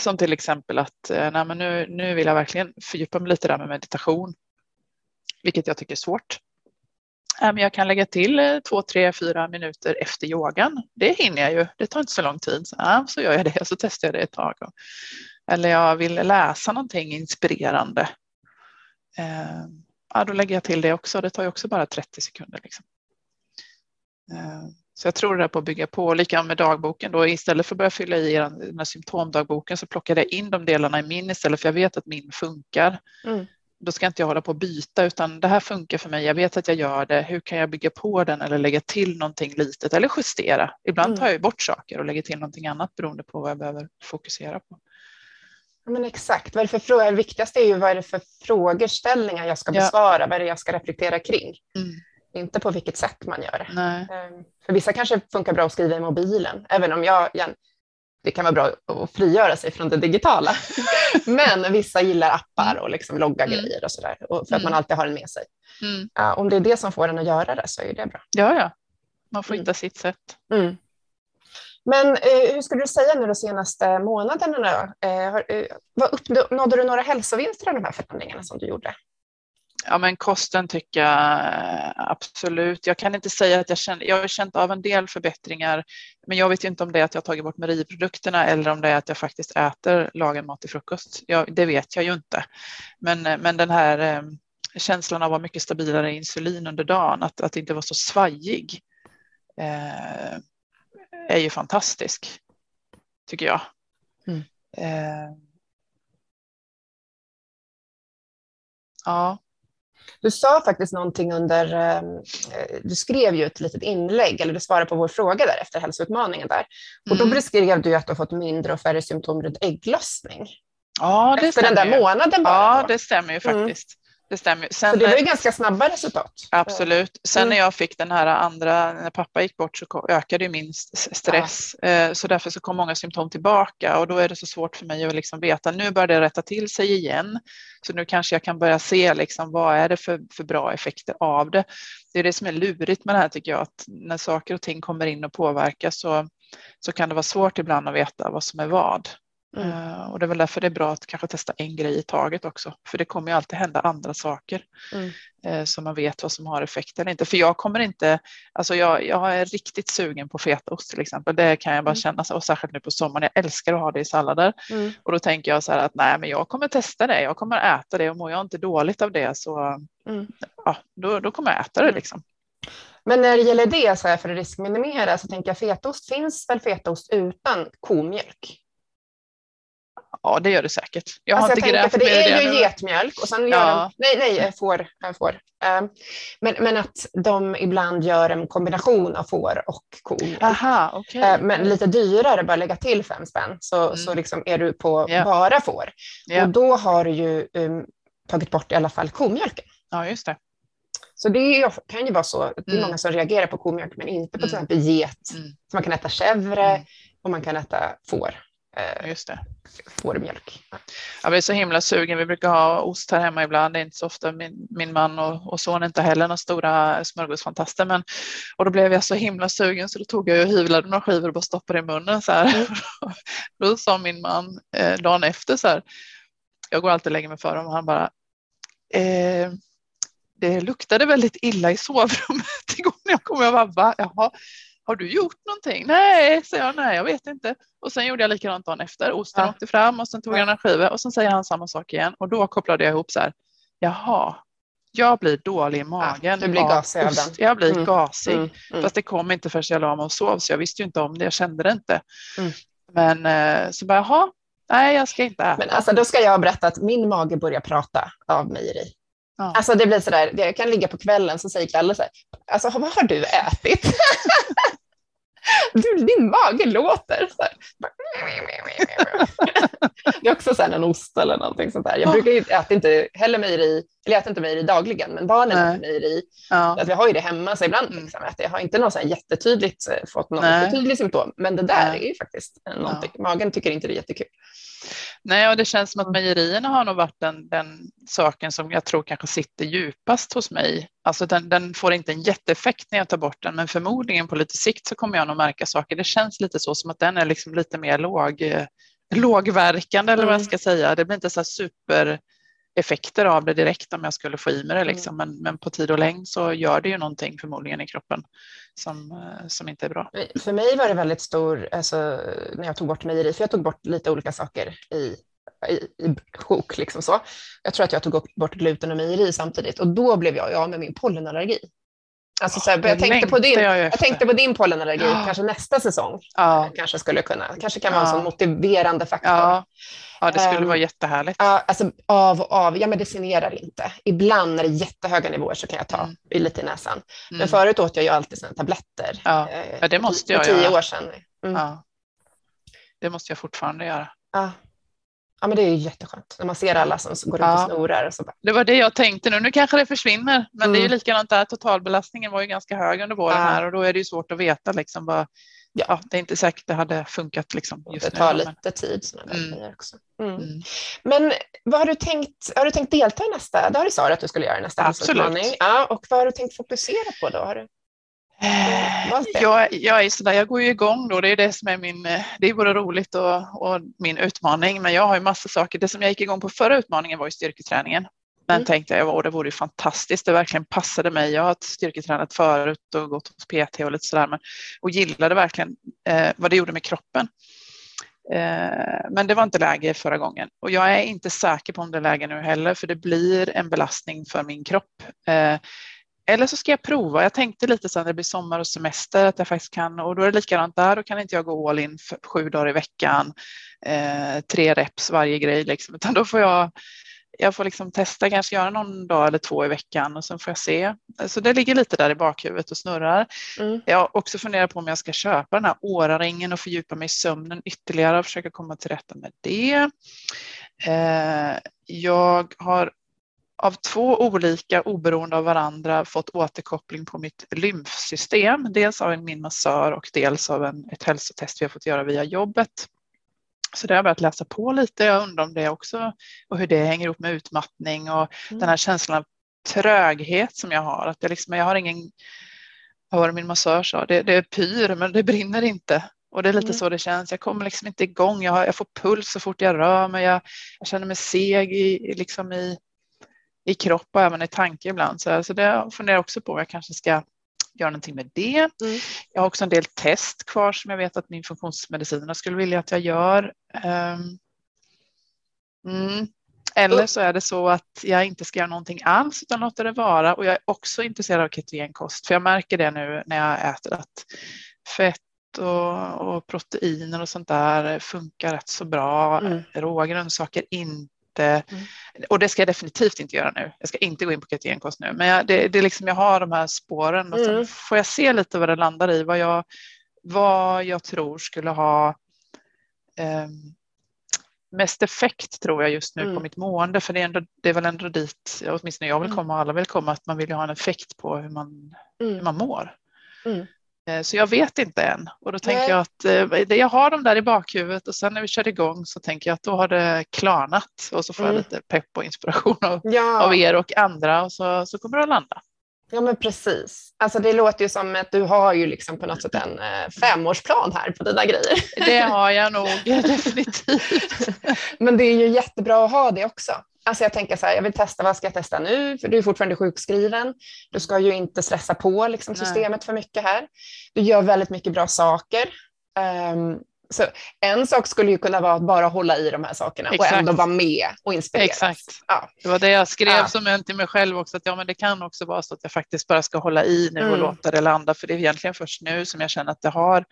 Som till exempel att eh, nej, men nu, nu vill jag verkligen fördjupa mig lite där med meditation, vilket jag tycker är svårt. Eh, men jag kan lägga till eh, två, tre, fyra minuter efter yogan. Det hinner jag ju. Det tar inte så lång tid. Så, ja, så gör jag det och (laughs) så testar jag det ett tag. Eller jag vill läsa någonting inspirerande. Ja, då lägger jag till det också. Det tar ju också bara 30 sekunder. Liksom. Så jag tror det är på att bygga på. Likadant med dagboken då. Istället för att börja fylla i den här symptomdagboken så plockade jag in de delarna i min istället för jag vet att min funkar. Mm. Då ska inte jag hålla på att byta utan det här funkar för mig. Jag vet att jag gör det. Hur kan jag bygga på den eller lägga till någonting litet eller justera? Ibland mm. tar jag bort saker och lägger till någonting annat beroende på vad jag behöver fokusera på. men exakt, vad är det för frågor? Det viktigaste är ju vad är det för frågeställningar jag ska besvara, ja. vad är det jag ska reflektera kring. Mm inte på vilket sätt man gör det. Nej. Ehm, för vissa kanske funkar bra att skriva i mobilen, även om jag, det kan vara bra att frigöra sig från det digitala. (laughs) Men vissa gillar appar och liksom logga mm. grejer och sådär, för att mm. man alltid har den med sig. Mm. Uh, om det är det som får en att göra det så är det bra. Ja, ja. Man får mm. hitta sitt sätt. Mm. Men eh, hur skulle du säga nu de senaste månaderna? Eh, har, eh, uppnådde du några hälsovinster av de här förändringarna som du gjorde? Ja, men kosten tycker jag eh, absolut. Jag kan inte säga att jag känner, jag har känt av en del förbättringar, men jag vet inte om det är att jag tagit bort mejeriprodukterna eller om det är att jag faktiskt äter lagad mat till frukost. Ja, det vet jag ju inte. Men, eh, men den här eh, känslan av att vara mycket stabilare insulin under dagen, att, att inte vara så svajig, eh, är ju fantastisk, tycker jag. Mm. Eh, ja. Du sa faktiskt någonting under, eh, du skrev ju ett litet inlägg, eller du svarade på vår fråga där efter hälsoutmaningen där. Och då mm. beskrev du att du har fått mindre och färre symptom runt ägglossning. Ja, det Efter stämmer. den där månaden bara. Ja, det stämmer ju mm. faktiskt. Det stämmer. Sen, så det var ju ganska snabba resultat. Absolut. Sen mm. när jag fick den här andra, när pappa gick bort så ökade min stress. Ja. Så därför så kom många symptom tillbaka och då är det så svårt för mig att liksom veta, nu börjar det rätta till sig igen. Så nu kanske jag kan börja se liksom, vad är det för, för bra effekter av det. Det är det som är lurigt med det här tycker jag, att när saker och ting kommer in och påverkar så, så kan det vara svårt ibland att veta vad som är vad. Mm. Uh, och det är väl därför det är bra att kanske testa en grej i taget också, för det kommer ju alltid hända andra saker mm. uh, så man vet vad som har effekt eller inte. För jag kommer inte, alltså jag, jag är riktigt sugen på fetaost till exempel, det kan jag bara mm. känna, och särskilt nu på sommaren, jag älskar att ha det i sallader mm. och då tänker jag så här att nej, men jag kommer testa det, jag kommer äta det och mår jag inte dåligt av det så mm. ja, då, då kommer jag äta det mm. liksom. Men när det gäller det, så här, för att riskminimera, så tänker jag fetaost, finns väl fetaost utan komjölk? Ja, det gör det säkert. Jag har alltså inte grävt för det är ju getmjölk och sen gör de, nej, nej, får, får. Um, men, men att de ibland gör en kombination av får och ko. Aha, okay. Uh, men lite dyrare, bara lägga till fem spänn, så, mm. så liksom är du på yeah. bara får. Yeah. Och då har du ju um, tagit bort i alla fall komjölken. Ja, just det. Så det kan ju vara så, det är mm. många som reagerar på komjölk men inte på till mm. exempel get. Mm. Så man kan äta chèvre mm. och man kan äta får. Eh, Just det. Fårmjölk. Jag blir så himla sugen. Vi brukar ha ost här hemma ibland. Det är inte så ofta min, min man och, och son inte heller några stora smörgåsfantaster. Men, och då blev jag så himla sugen så då tog jag och hyvlade några skivor och bara stoppade i munnen. Så här. Mm. (laughs) då sa min man eh, dagen efter så här. Jag går alltid och lägger mig för honom och han bara eh, det luktade väldigt illa i sovrummet (laughs) igår när jag kom. Jag bara, va? Jaha har du gjort någonting? Nej, säger jag, nej, jag vet inte. Och sen gjorde jag likadant dagen efter. Osten ja. åkte fram och sen tog jag en skiva och sen säger han samma sak igen och då kopplade jag ihop så här. Jaha, jag blir dålig i magen. Ja, blir gasig den. Jag blir mm. gasig. Mm. Mm. Fast det kom inte förrän jag la mig och sov så jag visste ju inte om det. Jag kände det inte. Mm. Men eh, så bara, jaha, nej, jag ska inte äta. Men alltså, då ska jag berätta att min mage börjar prata av mejeri. Ja. Alltså det blir så där, jag kan ligga på kvällen så säger Kalle så här, alltså vad har du ätit? (laughs) (laughs) du, din mage låter så här. (laughs) det är också så här en ost eller någonting sånt där. Jag brukar ju äta inte heller mejeri, eller jag äter inte mejeri dagligen, men barnen Nej. äter mejeri. Ja. Att vi har ju det hemma, så ibland mm. liksom, jag har inte någon så här jättetydligt eh, fått någon tydlig symptom, men det där Nej. är ju faktiskt någonting. Ja. Magen tycker inte det är jättekul. Nej, och det känns som att mejerierna har nog varit den, den saken som jag tror kanske sitter djupast hos mig. Alltså den, den, får inte en jätteeffekt när jag tar bort den, men förmodligen på lite sikt så kommer jag nog märka saker. Det känns lite så som att den är liksom lite mer låg, eh, lågverkande eller vad jag mm. ska säga. Det blir inte så super effekter av det direkt om jag skulle få i mig det. Liksom. Mm. Men, men på tid och längd så gör det ju någonting förmodligen i kroppen som, eh, som inte är bra. För mig var det väldigt stor, alltså, när jag tog bort mejeri, för jag tog bort lite olika saker i i, i sjok. Liksom så. Jag tror att jag tog bort gluten och mejeri samtidigt och då blev jag av med min pollenallergi. Alltså, så här, jag, tänkte på din, jag, jag tänkte på din pollenallergi, ja. kanske nästa säsong. Ja. Kanske skulle kunna, kanske kan vara en sån motiverande faktor. Ja. ja, det skulle um, vara jättehärligt. Ja, alltså av och av, jag medicinerar inte. Ibland när det är jättehöga nivåer så kan jag ta mm. lite i näsan. Mm. Men förut åt jag ju alltid såna tabletter. Ja. ja, det måste jag för tio göra. år sedan. Mm. Ja. Det måste jag fortfarande göra. Ja. Ja, men det är ju jätteskönt när man ser alla som går runt ja. och snorar. Och så bara. Det var det jag tänkte nu. Nu kanske det försvinner, men mm. det är ju mm. likadant där. Totalbelastningen var ju ganska hög under våren ja. här och då är det ju svårt att veta liksom vad, ja. ja. det är inte säkert det hade funkat liksom just Det tar nu, lite men... tid. mm. också. Mm. Mm. Men vad har du tänkt? Har du tänkt delta i nästa? Det har du sagt att du skulle göra i nästa Absolut. Ja, och vad har du tänkt fokusera på då? Har du... Eh, jag, jag, är sådär, jag går ju igång då, det är det som är min, eh, det är både roligt och, och min utmaning, men jag har ju massa saker. Det som jag gick igång på förra utmaningen var ju styrketräningen. Men mm. tänkte jag, det vore ju fantastiskt, det verkligen passade mig. Jag har styrketränat förut och gått hos PT och lite sådär, men, och gillade verkligen eh, vad det gjorde med kroppen. Eh, men det var inte läge förra gången och jag är inte säker på om det är läge nu heller, för det blir en belastning för min kropp. Eh, eller så ska jag prova. Jag tänkte lite sen när det blir sommar och semester att jag faktiskt kan och då är det likadant där. Då kan inte jag gå all in sju dagar i veckan, eh, tre reps varje grej liksom, (laughs) utan då får jag jag får liksom testa, kanske göra någon dag eller två i veckan och sen får jag se. Så det ligger lite där i bakhuvudet och snurrar. Mm. Jag har också funderat på om jag ska köpa den här åraringen och fördjupa mig i sömnen ytterligare och försöka komma till rätta med det. Eh, jag har av två olika oberoende av varandra fått återkoppling på mitt lymfsystem. Dels av min massör och dels av en, ett hälsotest vi har fått göra via jobbet. Så det har jag börjat läsa på lite. Jag undrar om det också och hur det hänger ihop med utmattning och mm. den här känslan av tröghet som jag har. Att jag, liksom, jag har ingen, vad var det min massör sa, det, det är pyr men det brinner inte. Och det är lite mm. så det känns. Jag kommer liksom inte igång. Jag, har, jag får puls så fort jag rör mig. Jag, jag känner mig seg i, liksom i, i kropp och även i tanke ibland. Så, så det funderar jag också på. Jag kanske ska göra någonting med det. Mm. Jag har också en del test kvar som jag vet att min funktionsmediciner skulle vilja att jag gör. Um, mm. Eller så är det så att jag inte ska göra någonting alls utan låta det vara. Och jag är också intresserad av ketogenkost för jag märker det nu när jag äter att fett och, och proteiner och sånt där funkar rätt så bra. Mm. Råa grönsaker inte inte, mm. och det ska jag definitivt inte göra nu. Jag ska inte gå in på ketogenkost nu, men jag, det, det är liksom, jag har de här spåren och sen mm. får jag se lite vad det landar i, vad jag, vad jag tror skulle ha eh, mest effekt tror jag just nu mm. på mitt mående, för det är, ändå, det är väl ändå dit, åtminstone jag vill mm. komma och alla vill komma, att man vill ha en effekt på hur man, hur mm. man mår. Eh, så jag vet inte än och då tänker jag att eh, jag har dem där i bakhuvudet och sen när vi kör igång så tänker jag att då har det klarnat och så får mm. jag lite pepp och inspiration av, ja. av er och andra och så, så kommer det att landa. Ja men precis. Alltså det låter ju som att du har ju liksom på något sätt en eh, femårsplan här på dina grejer. Det har jag nog (laughs) definitivt. men det är ju jättebra att ha det också. Alltså jag tänker så här, jag vill testa, vad ska jag testa nu? För du är fortfarande sjukskriven. Du ska ju inte stressa på liksom, systemet för mycket här. Du gör väldigt mycket bra saker. Um, så en sak skulle ju kunna vara att bara hålla i de här sakerna Exakt. och ändå vara med och inspireras. Exakt. Ja. Det var det jag skrev ja. som en till mig själv också, att ja, men det kan också vara så att jag faktiskt bara ska hålla i nu mm. och låta det landa, för det är egentligen först nu som jag känner att det har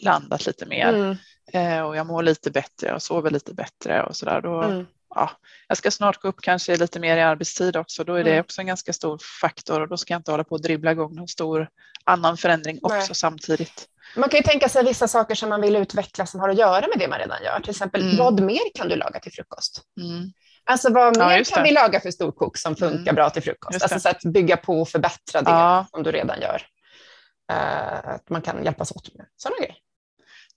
landat lite mer mm. eh, och jag mår lite bättre och sover lite bättre och så där. Då, mm ja, jag ska snart gå upp kanske lite mer i arbetstid också. Då är det mm. också en ganska stor faktor och då ska jag inte hålla på och dribbla igång någon stor annan förändring också Nej. samtidigt. Man kan ju tänka sig vissa saker som man vill utveckla som har att göra med det man redan gör. Till exempel, mm. vad mer kan du laga till frukost? Mm. Alltså vad mer ja, kan vi laga för storkok som funkar mm. bra till frukost? Alltså så att bygga på och förbättra det ja. som du redan gör. Uh, att man kan hjälpas åt med sådana grejer.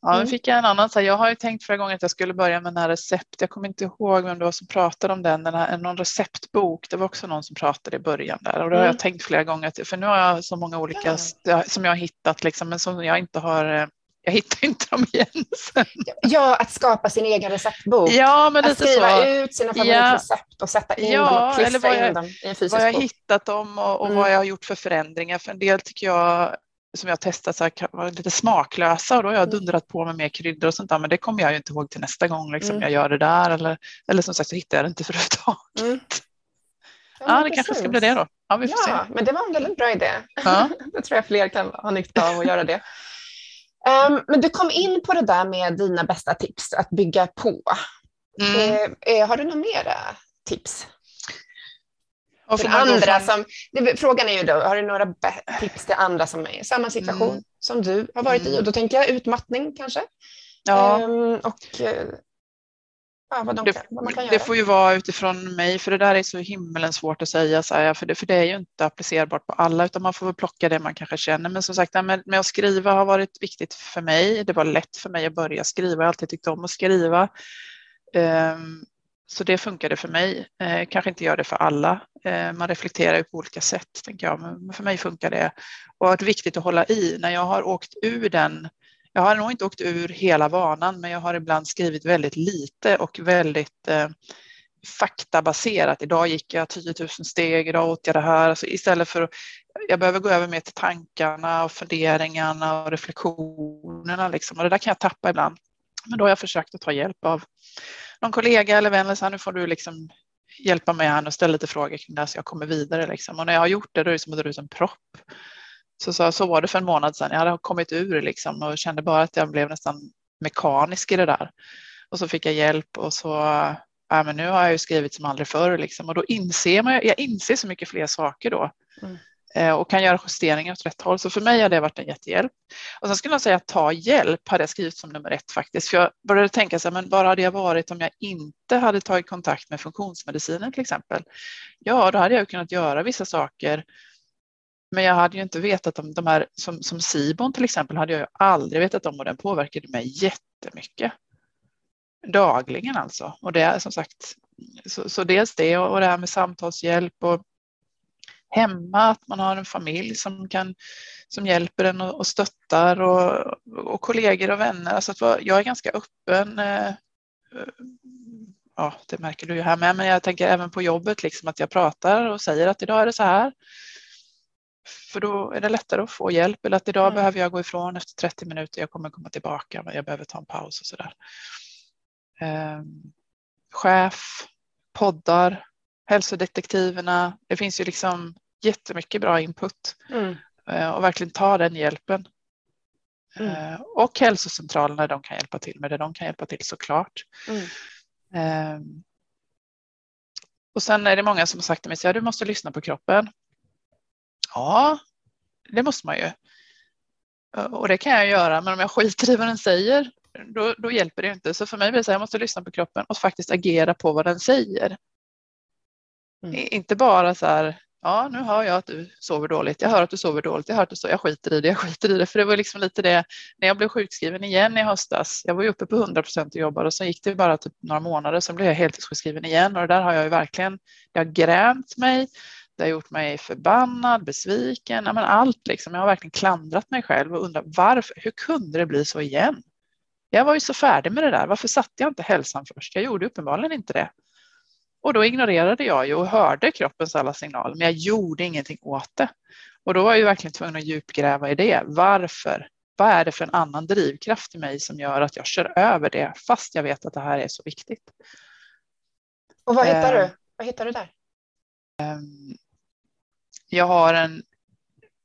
Ja, mm. fick jag en annan. Så här, jag har ju tänkt flera gånger att jag skulle börja med den här recept. Jag kommer inte ihåg vem det var som pratade om den. den här, någon receptbok. Det var också någon som pratade i början där. Och då har jag mm. tänkt flera gånger. För nu har jag så många olika ja. som jag har hittat, liksom, men som jag inte har eh, jag hittar (laughs) inte dem igen sen. Ja, att skapa sin egen receptbok. Ja, men att skriva så. ut sina favoritrecept ja. och sätta in ja, dem och klistra in dem i en fysisk bok. Vad jag bok. hittat dem och, och mm. vad jag har gjort för förändringar. För en del tycker jag som jag testat så här, var lite smaklösa och då har jag mm. dundrat på med mer kryddor och sånt där. Men det kommer jag ju inte ihåg till nästa gång liksom, mm. jag gör det där. Eller, eller som sagt så hittar jag det inte överhuvudtaget. Mm. Ja, (laughs) ja det precis. kanske ska bli det då. Ja, vi får ja, se. men det var en väldigt bra idé. Ja. (laughs) det tror jag fler kan ha nytta av att göra det. Um, men du kom in på det där med dina bästa tips att bygga på. Mm. Uh, har du några mera tips? Och för andra som, det, frågan är ju då, har du några tips till andra som är i samma situation mm. som du har varit mm. i? Och då tänker jag utmattning kanske. Ja. Um, och eh, ja, vad, de det, kan, vad man kan det får ju vara utifrån mig, för det där är så himlen svårt att säga, här, för, det, för det är ju inte applicerbart på alla, utan man får väl plocka det man kanske känner. Men som sagt, med, med att skriva har varit viktigt för mig. Det var lätt för mig att börja skriva, jag har alltid tyckt om att skriva. Um, så det funkade för mig. Eh, kanske inte gör det för alla. Eh, man reflekterar ju på olika sätt, tänker jag. Men för mig funkar det. Och det är viktigt att hålla i. När jag har åkt ur den, jag har nog inte åkt ur hela vanan, men jag har ibland skrivit väldigt lite och väldigt eh, faktabaserat. Idag gick jag 10 000 steg, idag åt jag det här. Alltså istället för att, jag behöver gå över mer till tankarna och funderingarna och reflektionerna. Liksom. Och det där kan jag tappa ibland. Men då har jag försökt att ta hjälp av någon kollega eller vän, så här, nu får du liksom hjälpa mig här och ställa lite frågor kring det här så jag kommer vidare. Liksom. Och när jag har gjort det, då är det som att dra ut en propp. Så, så, så var det för en månad sedan. Jag hade kommit ur liksom, och kände bara att jag blev nästan mekanisk i det där. Och så fick jag hjälp och så, ja, men nu har jag ju skrivit som aldrig förr liksom. och då inser man, jag inser så mycket fler saker då. Mm. Eh, och kan göra justeringar åt rätt håll. Så för mig har det varit en jättehjälp. Och sen skulle jag säga att ta hjälp hade jag skrivit som nummer ett faktiskt. För jag började tänka så här, men var hade jag varit om jag inte hade tagit kontakt med funktionsmedicinen till exempel? Ja, då hade jag kunnat göra vissa saker. Men jag hade ju inte vetat om de här, som, som Sibon till exempel, hade jag ju aldrig vetat om och den påverkade mig jättemycket. Dagligen alltså. Och det är som sagt, så, så dels det och det här med samtalshjälp och hemma, att man har en familj som, kan, som hjälper en och, och stöttar och, och kollegor och vänner. Alltså att jag är ganska öppen. Eh, ja, det märker du ju här med, men jag tänker även på jobbet, liksom att jag pratar och säger att idag är det så här. För då är det lättare att få hjälp eller att idag mm. behöver jag gå ifrån efter 30 minuter. Jag kommer komma tillbaka, men jag behöver ta en paus och så där. Eh, chef, poddar, hälsodetektiverna. Det finns ju liksom jättemycket bra input mm. Eh, och verkligen ta den hjälpen. Mm. Eh, och hälsocentralerna, de kan hjälpa till med det. De kan hjälpa till såklart. Mm. Ehm, och sen är det många som har sagt till mig att du måste lyssna på kroppen. Ja, det måste man ju. Och det kan jag göra, men om jag skiter i vad den säger, då, då hjälper det inte. Så för mig blir det så här, jag måste lyssna på kroppen och faktiskt agera på vad den säger. Mm. Inte bara så här, ja nu hör jag att du sover dåligt, jag hör att du sover dåligt, jag hör att du sover, jag skiter i det, jag skiter i det. För det var liksom lite det, när jag blev sjukskriven igen i höstas, jag var ju uppe på 100 procent och jobbade och så gick det bara typ några månader, sen blev jag heltidssjukskriven igen och det där har jag ju verkligen, jag har grämt mig, det har gjort mig förbannad, besviken, ja, men allt liksom. Jag har verkligen klandrat mig själv och undrat varför, hur kunde det bli så igen? Jag var ju så färdig med det där, varför satte jag inte hälsan först? Jag gjorde uppenbarligen inte det. Och då ignorerade jag ju och hörde kroppens alla signaler, men jag gjorde ingenting åt det. Och då var jag ju verkligen tvungen att djupgräva i det. Varför? Vad är det för en annan drivkraft i mig som gör att jag kör över det fast jag vet att det här är så viktigt? Och vad hittar du? Eh, vad hittar du där? Ehm, jag har en,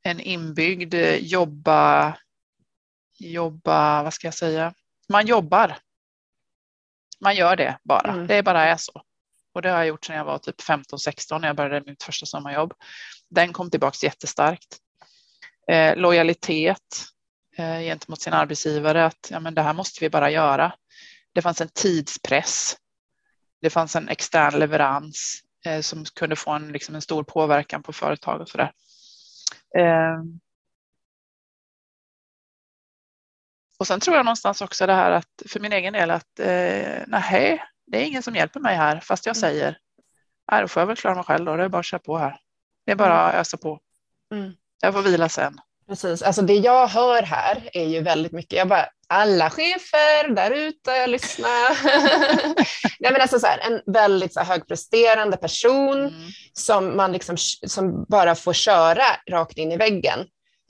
en inbyggd jobba, jobba, vad ska jag säga? Man jobbar. Man gör det bara. Mm. Det bara är så. Och det har jag gjort sedan jag var typ 15-16 när jag började mitt första sommarjobb. Den kom tillbaka jättestarkt. Eh, lojalitet, eh, gentemot sin arbetsgivare att ja, men det här måste vi bara göra. Det fanns en tidspress. Det fanns en extern leverans eh, som kunde få en, liksom en stor påverkan på företag och sådär. Eh, och sen tror jag någonstans också det här att för min egen del att eh, nej, det är ingen som hjälper mig här fast jag mm. säger nej, då får jag väl klara mig själv då. Det är bara att köra på här. Det är bara att ösa på. Mm. Jag får vila sen. Precis, alltså det jag hör här är ju väldigt mycket, jag bara, alla chefer där ute, lyssna. (laughs) Nej men alltså så här, en väldigt så här, högpresterande person mm. som man liksom, som bara får köra rakt in i väggen.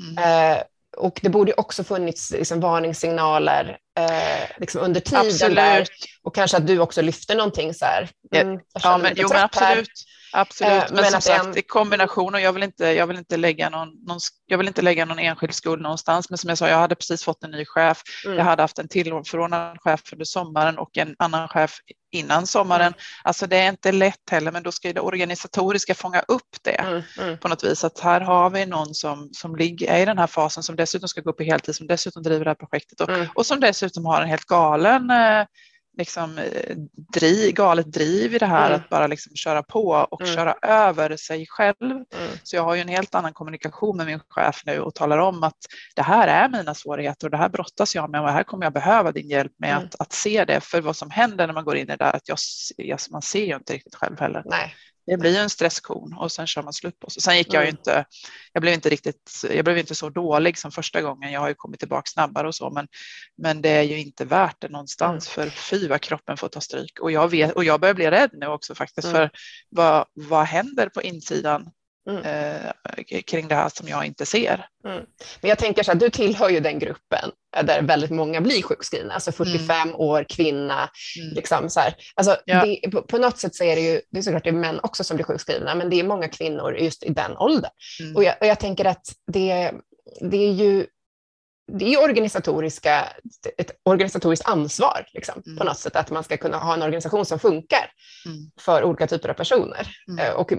Mm. Eh, och det borde också funnits liksom, varningssignaler eh, liksom under tiden absolut. där. Och kanske att du också lyfter någonting så här. Mm, ja, men, jo, men absolut. Här. Absolut, eh, men, men som sagt en... i kombination och jag vill inte, jag vill inte lägga någon, någon, jag vill inte lägga någon enskild skuld någonstans. Men som jag sa, jag hade precis fått en ny chef. Mm. Jag hade haft en tillförordnad chef under sommaren och en annan chef innan sommaren. Mm. Alltså det är inte lätt heller, men då ska det organisatoriska fånga upp det mm. Mm. på något vis. Att här har vi någon som, som ligger, är i den här fasen som dessutom ska gå upp i heltid, som dessutom driver det här projektet och, mm. och som dessutom har en helt galen eh, liksom, eh, driv, galet driv i det här mm. att bara liksom köra på och mm. köra över sig själv. Mm. Så jag har ju en helt annan kommunikation med min chef nu och talar om att det här är mina svårigheter och det här brottas jag med och här kommer jag behöva din hjälp med mm. att, att se det. För vad som händer när man går in i det där att jag, jag, man ser ju inte riktigt själv heller. Nej det blir en stresskon och sen kör man slut på sig. Sen gick jag ju mm. inte, jag blev inte riktigt, jag blev inte så dålig som första gången. Jag har ju kommit tillbaka snabbare och så, men, men det är ju inte värt det någonstans mm. för fy vad kroppen får ta stryk. Och jag, vet, och jag börjar bli rädd nu också faktiskt mm. för vad, vad händer på insidan Mm. Eh, kring det här som jag inte ser. Mm. Men jag tänker så här, du tillhör ju den gruppen där väldigt många blir sjukskrivna, alltså 45 mm. år, kvinna. Mm. Liksom så här. Alltså, ja. det, på, på, något sätt så är det ju, det är såklart det är män också som blir sjukskrivna, men det är många kvinnor just i den åldern. Mm. Och, jag, och jag tänker att det, det är ju det är organisatoriska, ett organisatoriskt ansvar liksom, mm. på något sätt, att man ska kunna ha en organisation som funkar mm. för olika typer av personer. Mm. Eh, och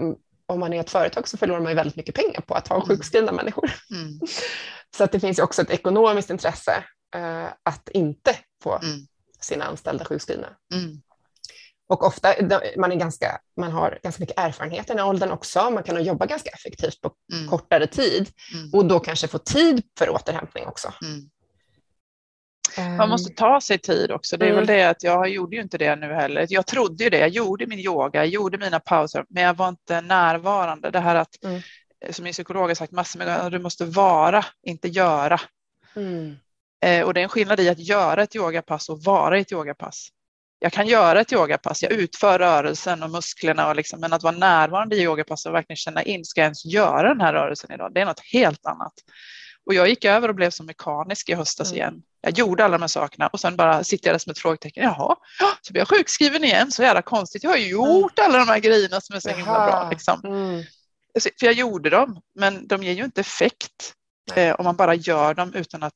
om man är ett företag så förlorar man ju väldigt mycket pengar på att ha mm. sjukskrivna människor. Mm. (laughs) Så att det finns ju också ett ekonomiskt intresse uh, att inte få mm. sina anställda sjukskrivna. Mm. Och ofta, man, är ganska, man har ganska mycket erfarenhet i den här åldern också. Man kan jobba ganska effektivt på mm. kortare tid mm. och då kanske få tid för återhämtning också. Man måste ta sig tid också. Det är mm. väl det att jag gjorde ju inte det nu heller. Jag trodde ju det. Jag gjorde min yoga, jag gjorde mina pauser, men jag var inte närvarande. Det här att, mm. som min psykolog har sagt massor med gånger, du måste vara, inte göra. Mm. Eh, och det är en skillnad i att göra ett yogapass och vara i ett yogapass. Jag kan göra ett yogapass, jag utför rörelsen och musklerna, och liksom, men att vara närvarande i yogapasset och verkligen känna in, ska jag ens göra den här rörelsen idag? Det är något helt annat. Och jag gick över och blev som mekanisk i höstas mm. igen. Jag gjorde alla de här sakerna och sen bara sitter jag där som ett frågetecken. Jaha, så blir jag sjukskriven igen. Så jävla konstigt. Jag har ju mm. gjort alla de här grejerna som är så himla bra. Liksom. Mm. För jag gjorde dem, men de ger ju inte effekt eh, om man bara gör dem utan att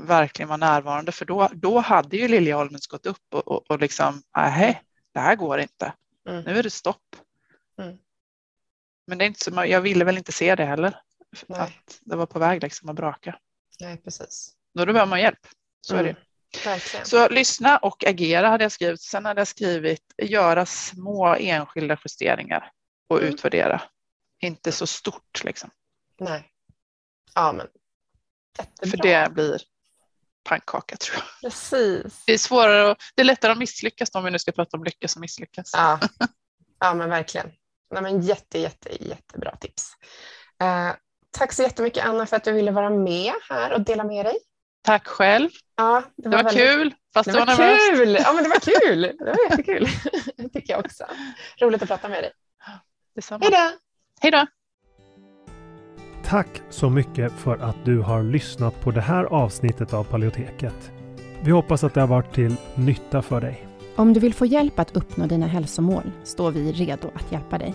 verkligen vara närvarande. För då, då hade ju Liljeholmens gått upp och, och, och liksom, nej, det här går inte. Mm. Nu är det stopp. Mm. Men det är inte så, jag ville väl inte se det heller. Nej. Att det var på väg liksom att braka. Nej, precis. Då behöver man hjälp. Så mm. är det. Mm. Verkligen. Så lyssna och agera hade jag skrivit. Sen hade jag skrivit göra små enskilda justeringar och mm. utvärdera. Inte så stort liksom. Nej. Ja, men Jättebra. För det blir pannkaka tror jag. Precis. Det är svårare och det är lättare att misslyckas om vi nu ska prata om lyckas och misslyckas. Ja, (laughs) ja men verkligen. Nej, men jätte, jätte, jättebra tips. Eh, tack så jättemycket Anna för att du ville vara med här och dela med dig. Tack själv. Ja, det var, det var väldigt... kul. Fast det, det var, var kul. Ja, men det var kul. Det var jättekul. Det (laughs) tycker jag också. Roligt att prata med dig. Detsamma. Hej då. Hej då. Tack så mycket för att du har lyssnat på det här avsnittet av Paleoteket. Vi hoppas att det har varit till nytta för dig. Om du vill få hjälp att uppnå dina hälsomål står vi redo att hjälpa dig.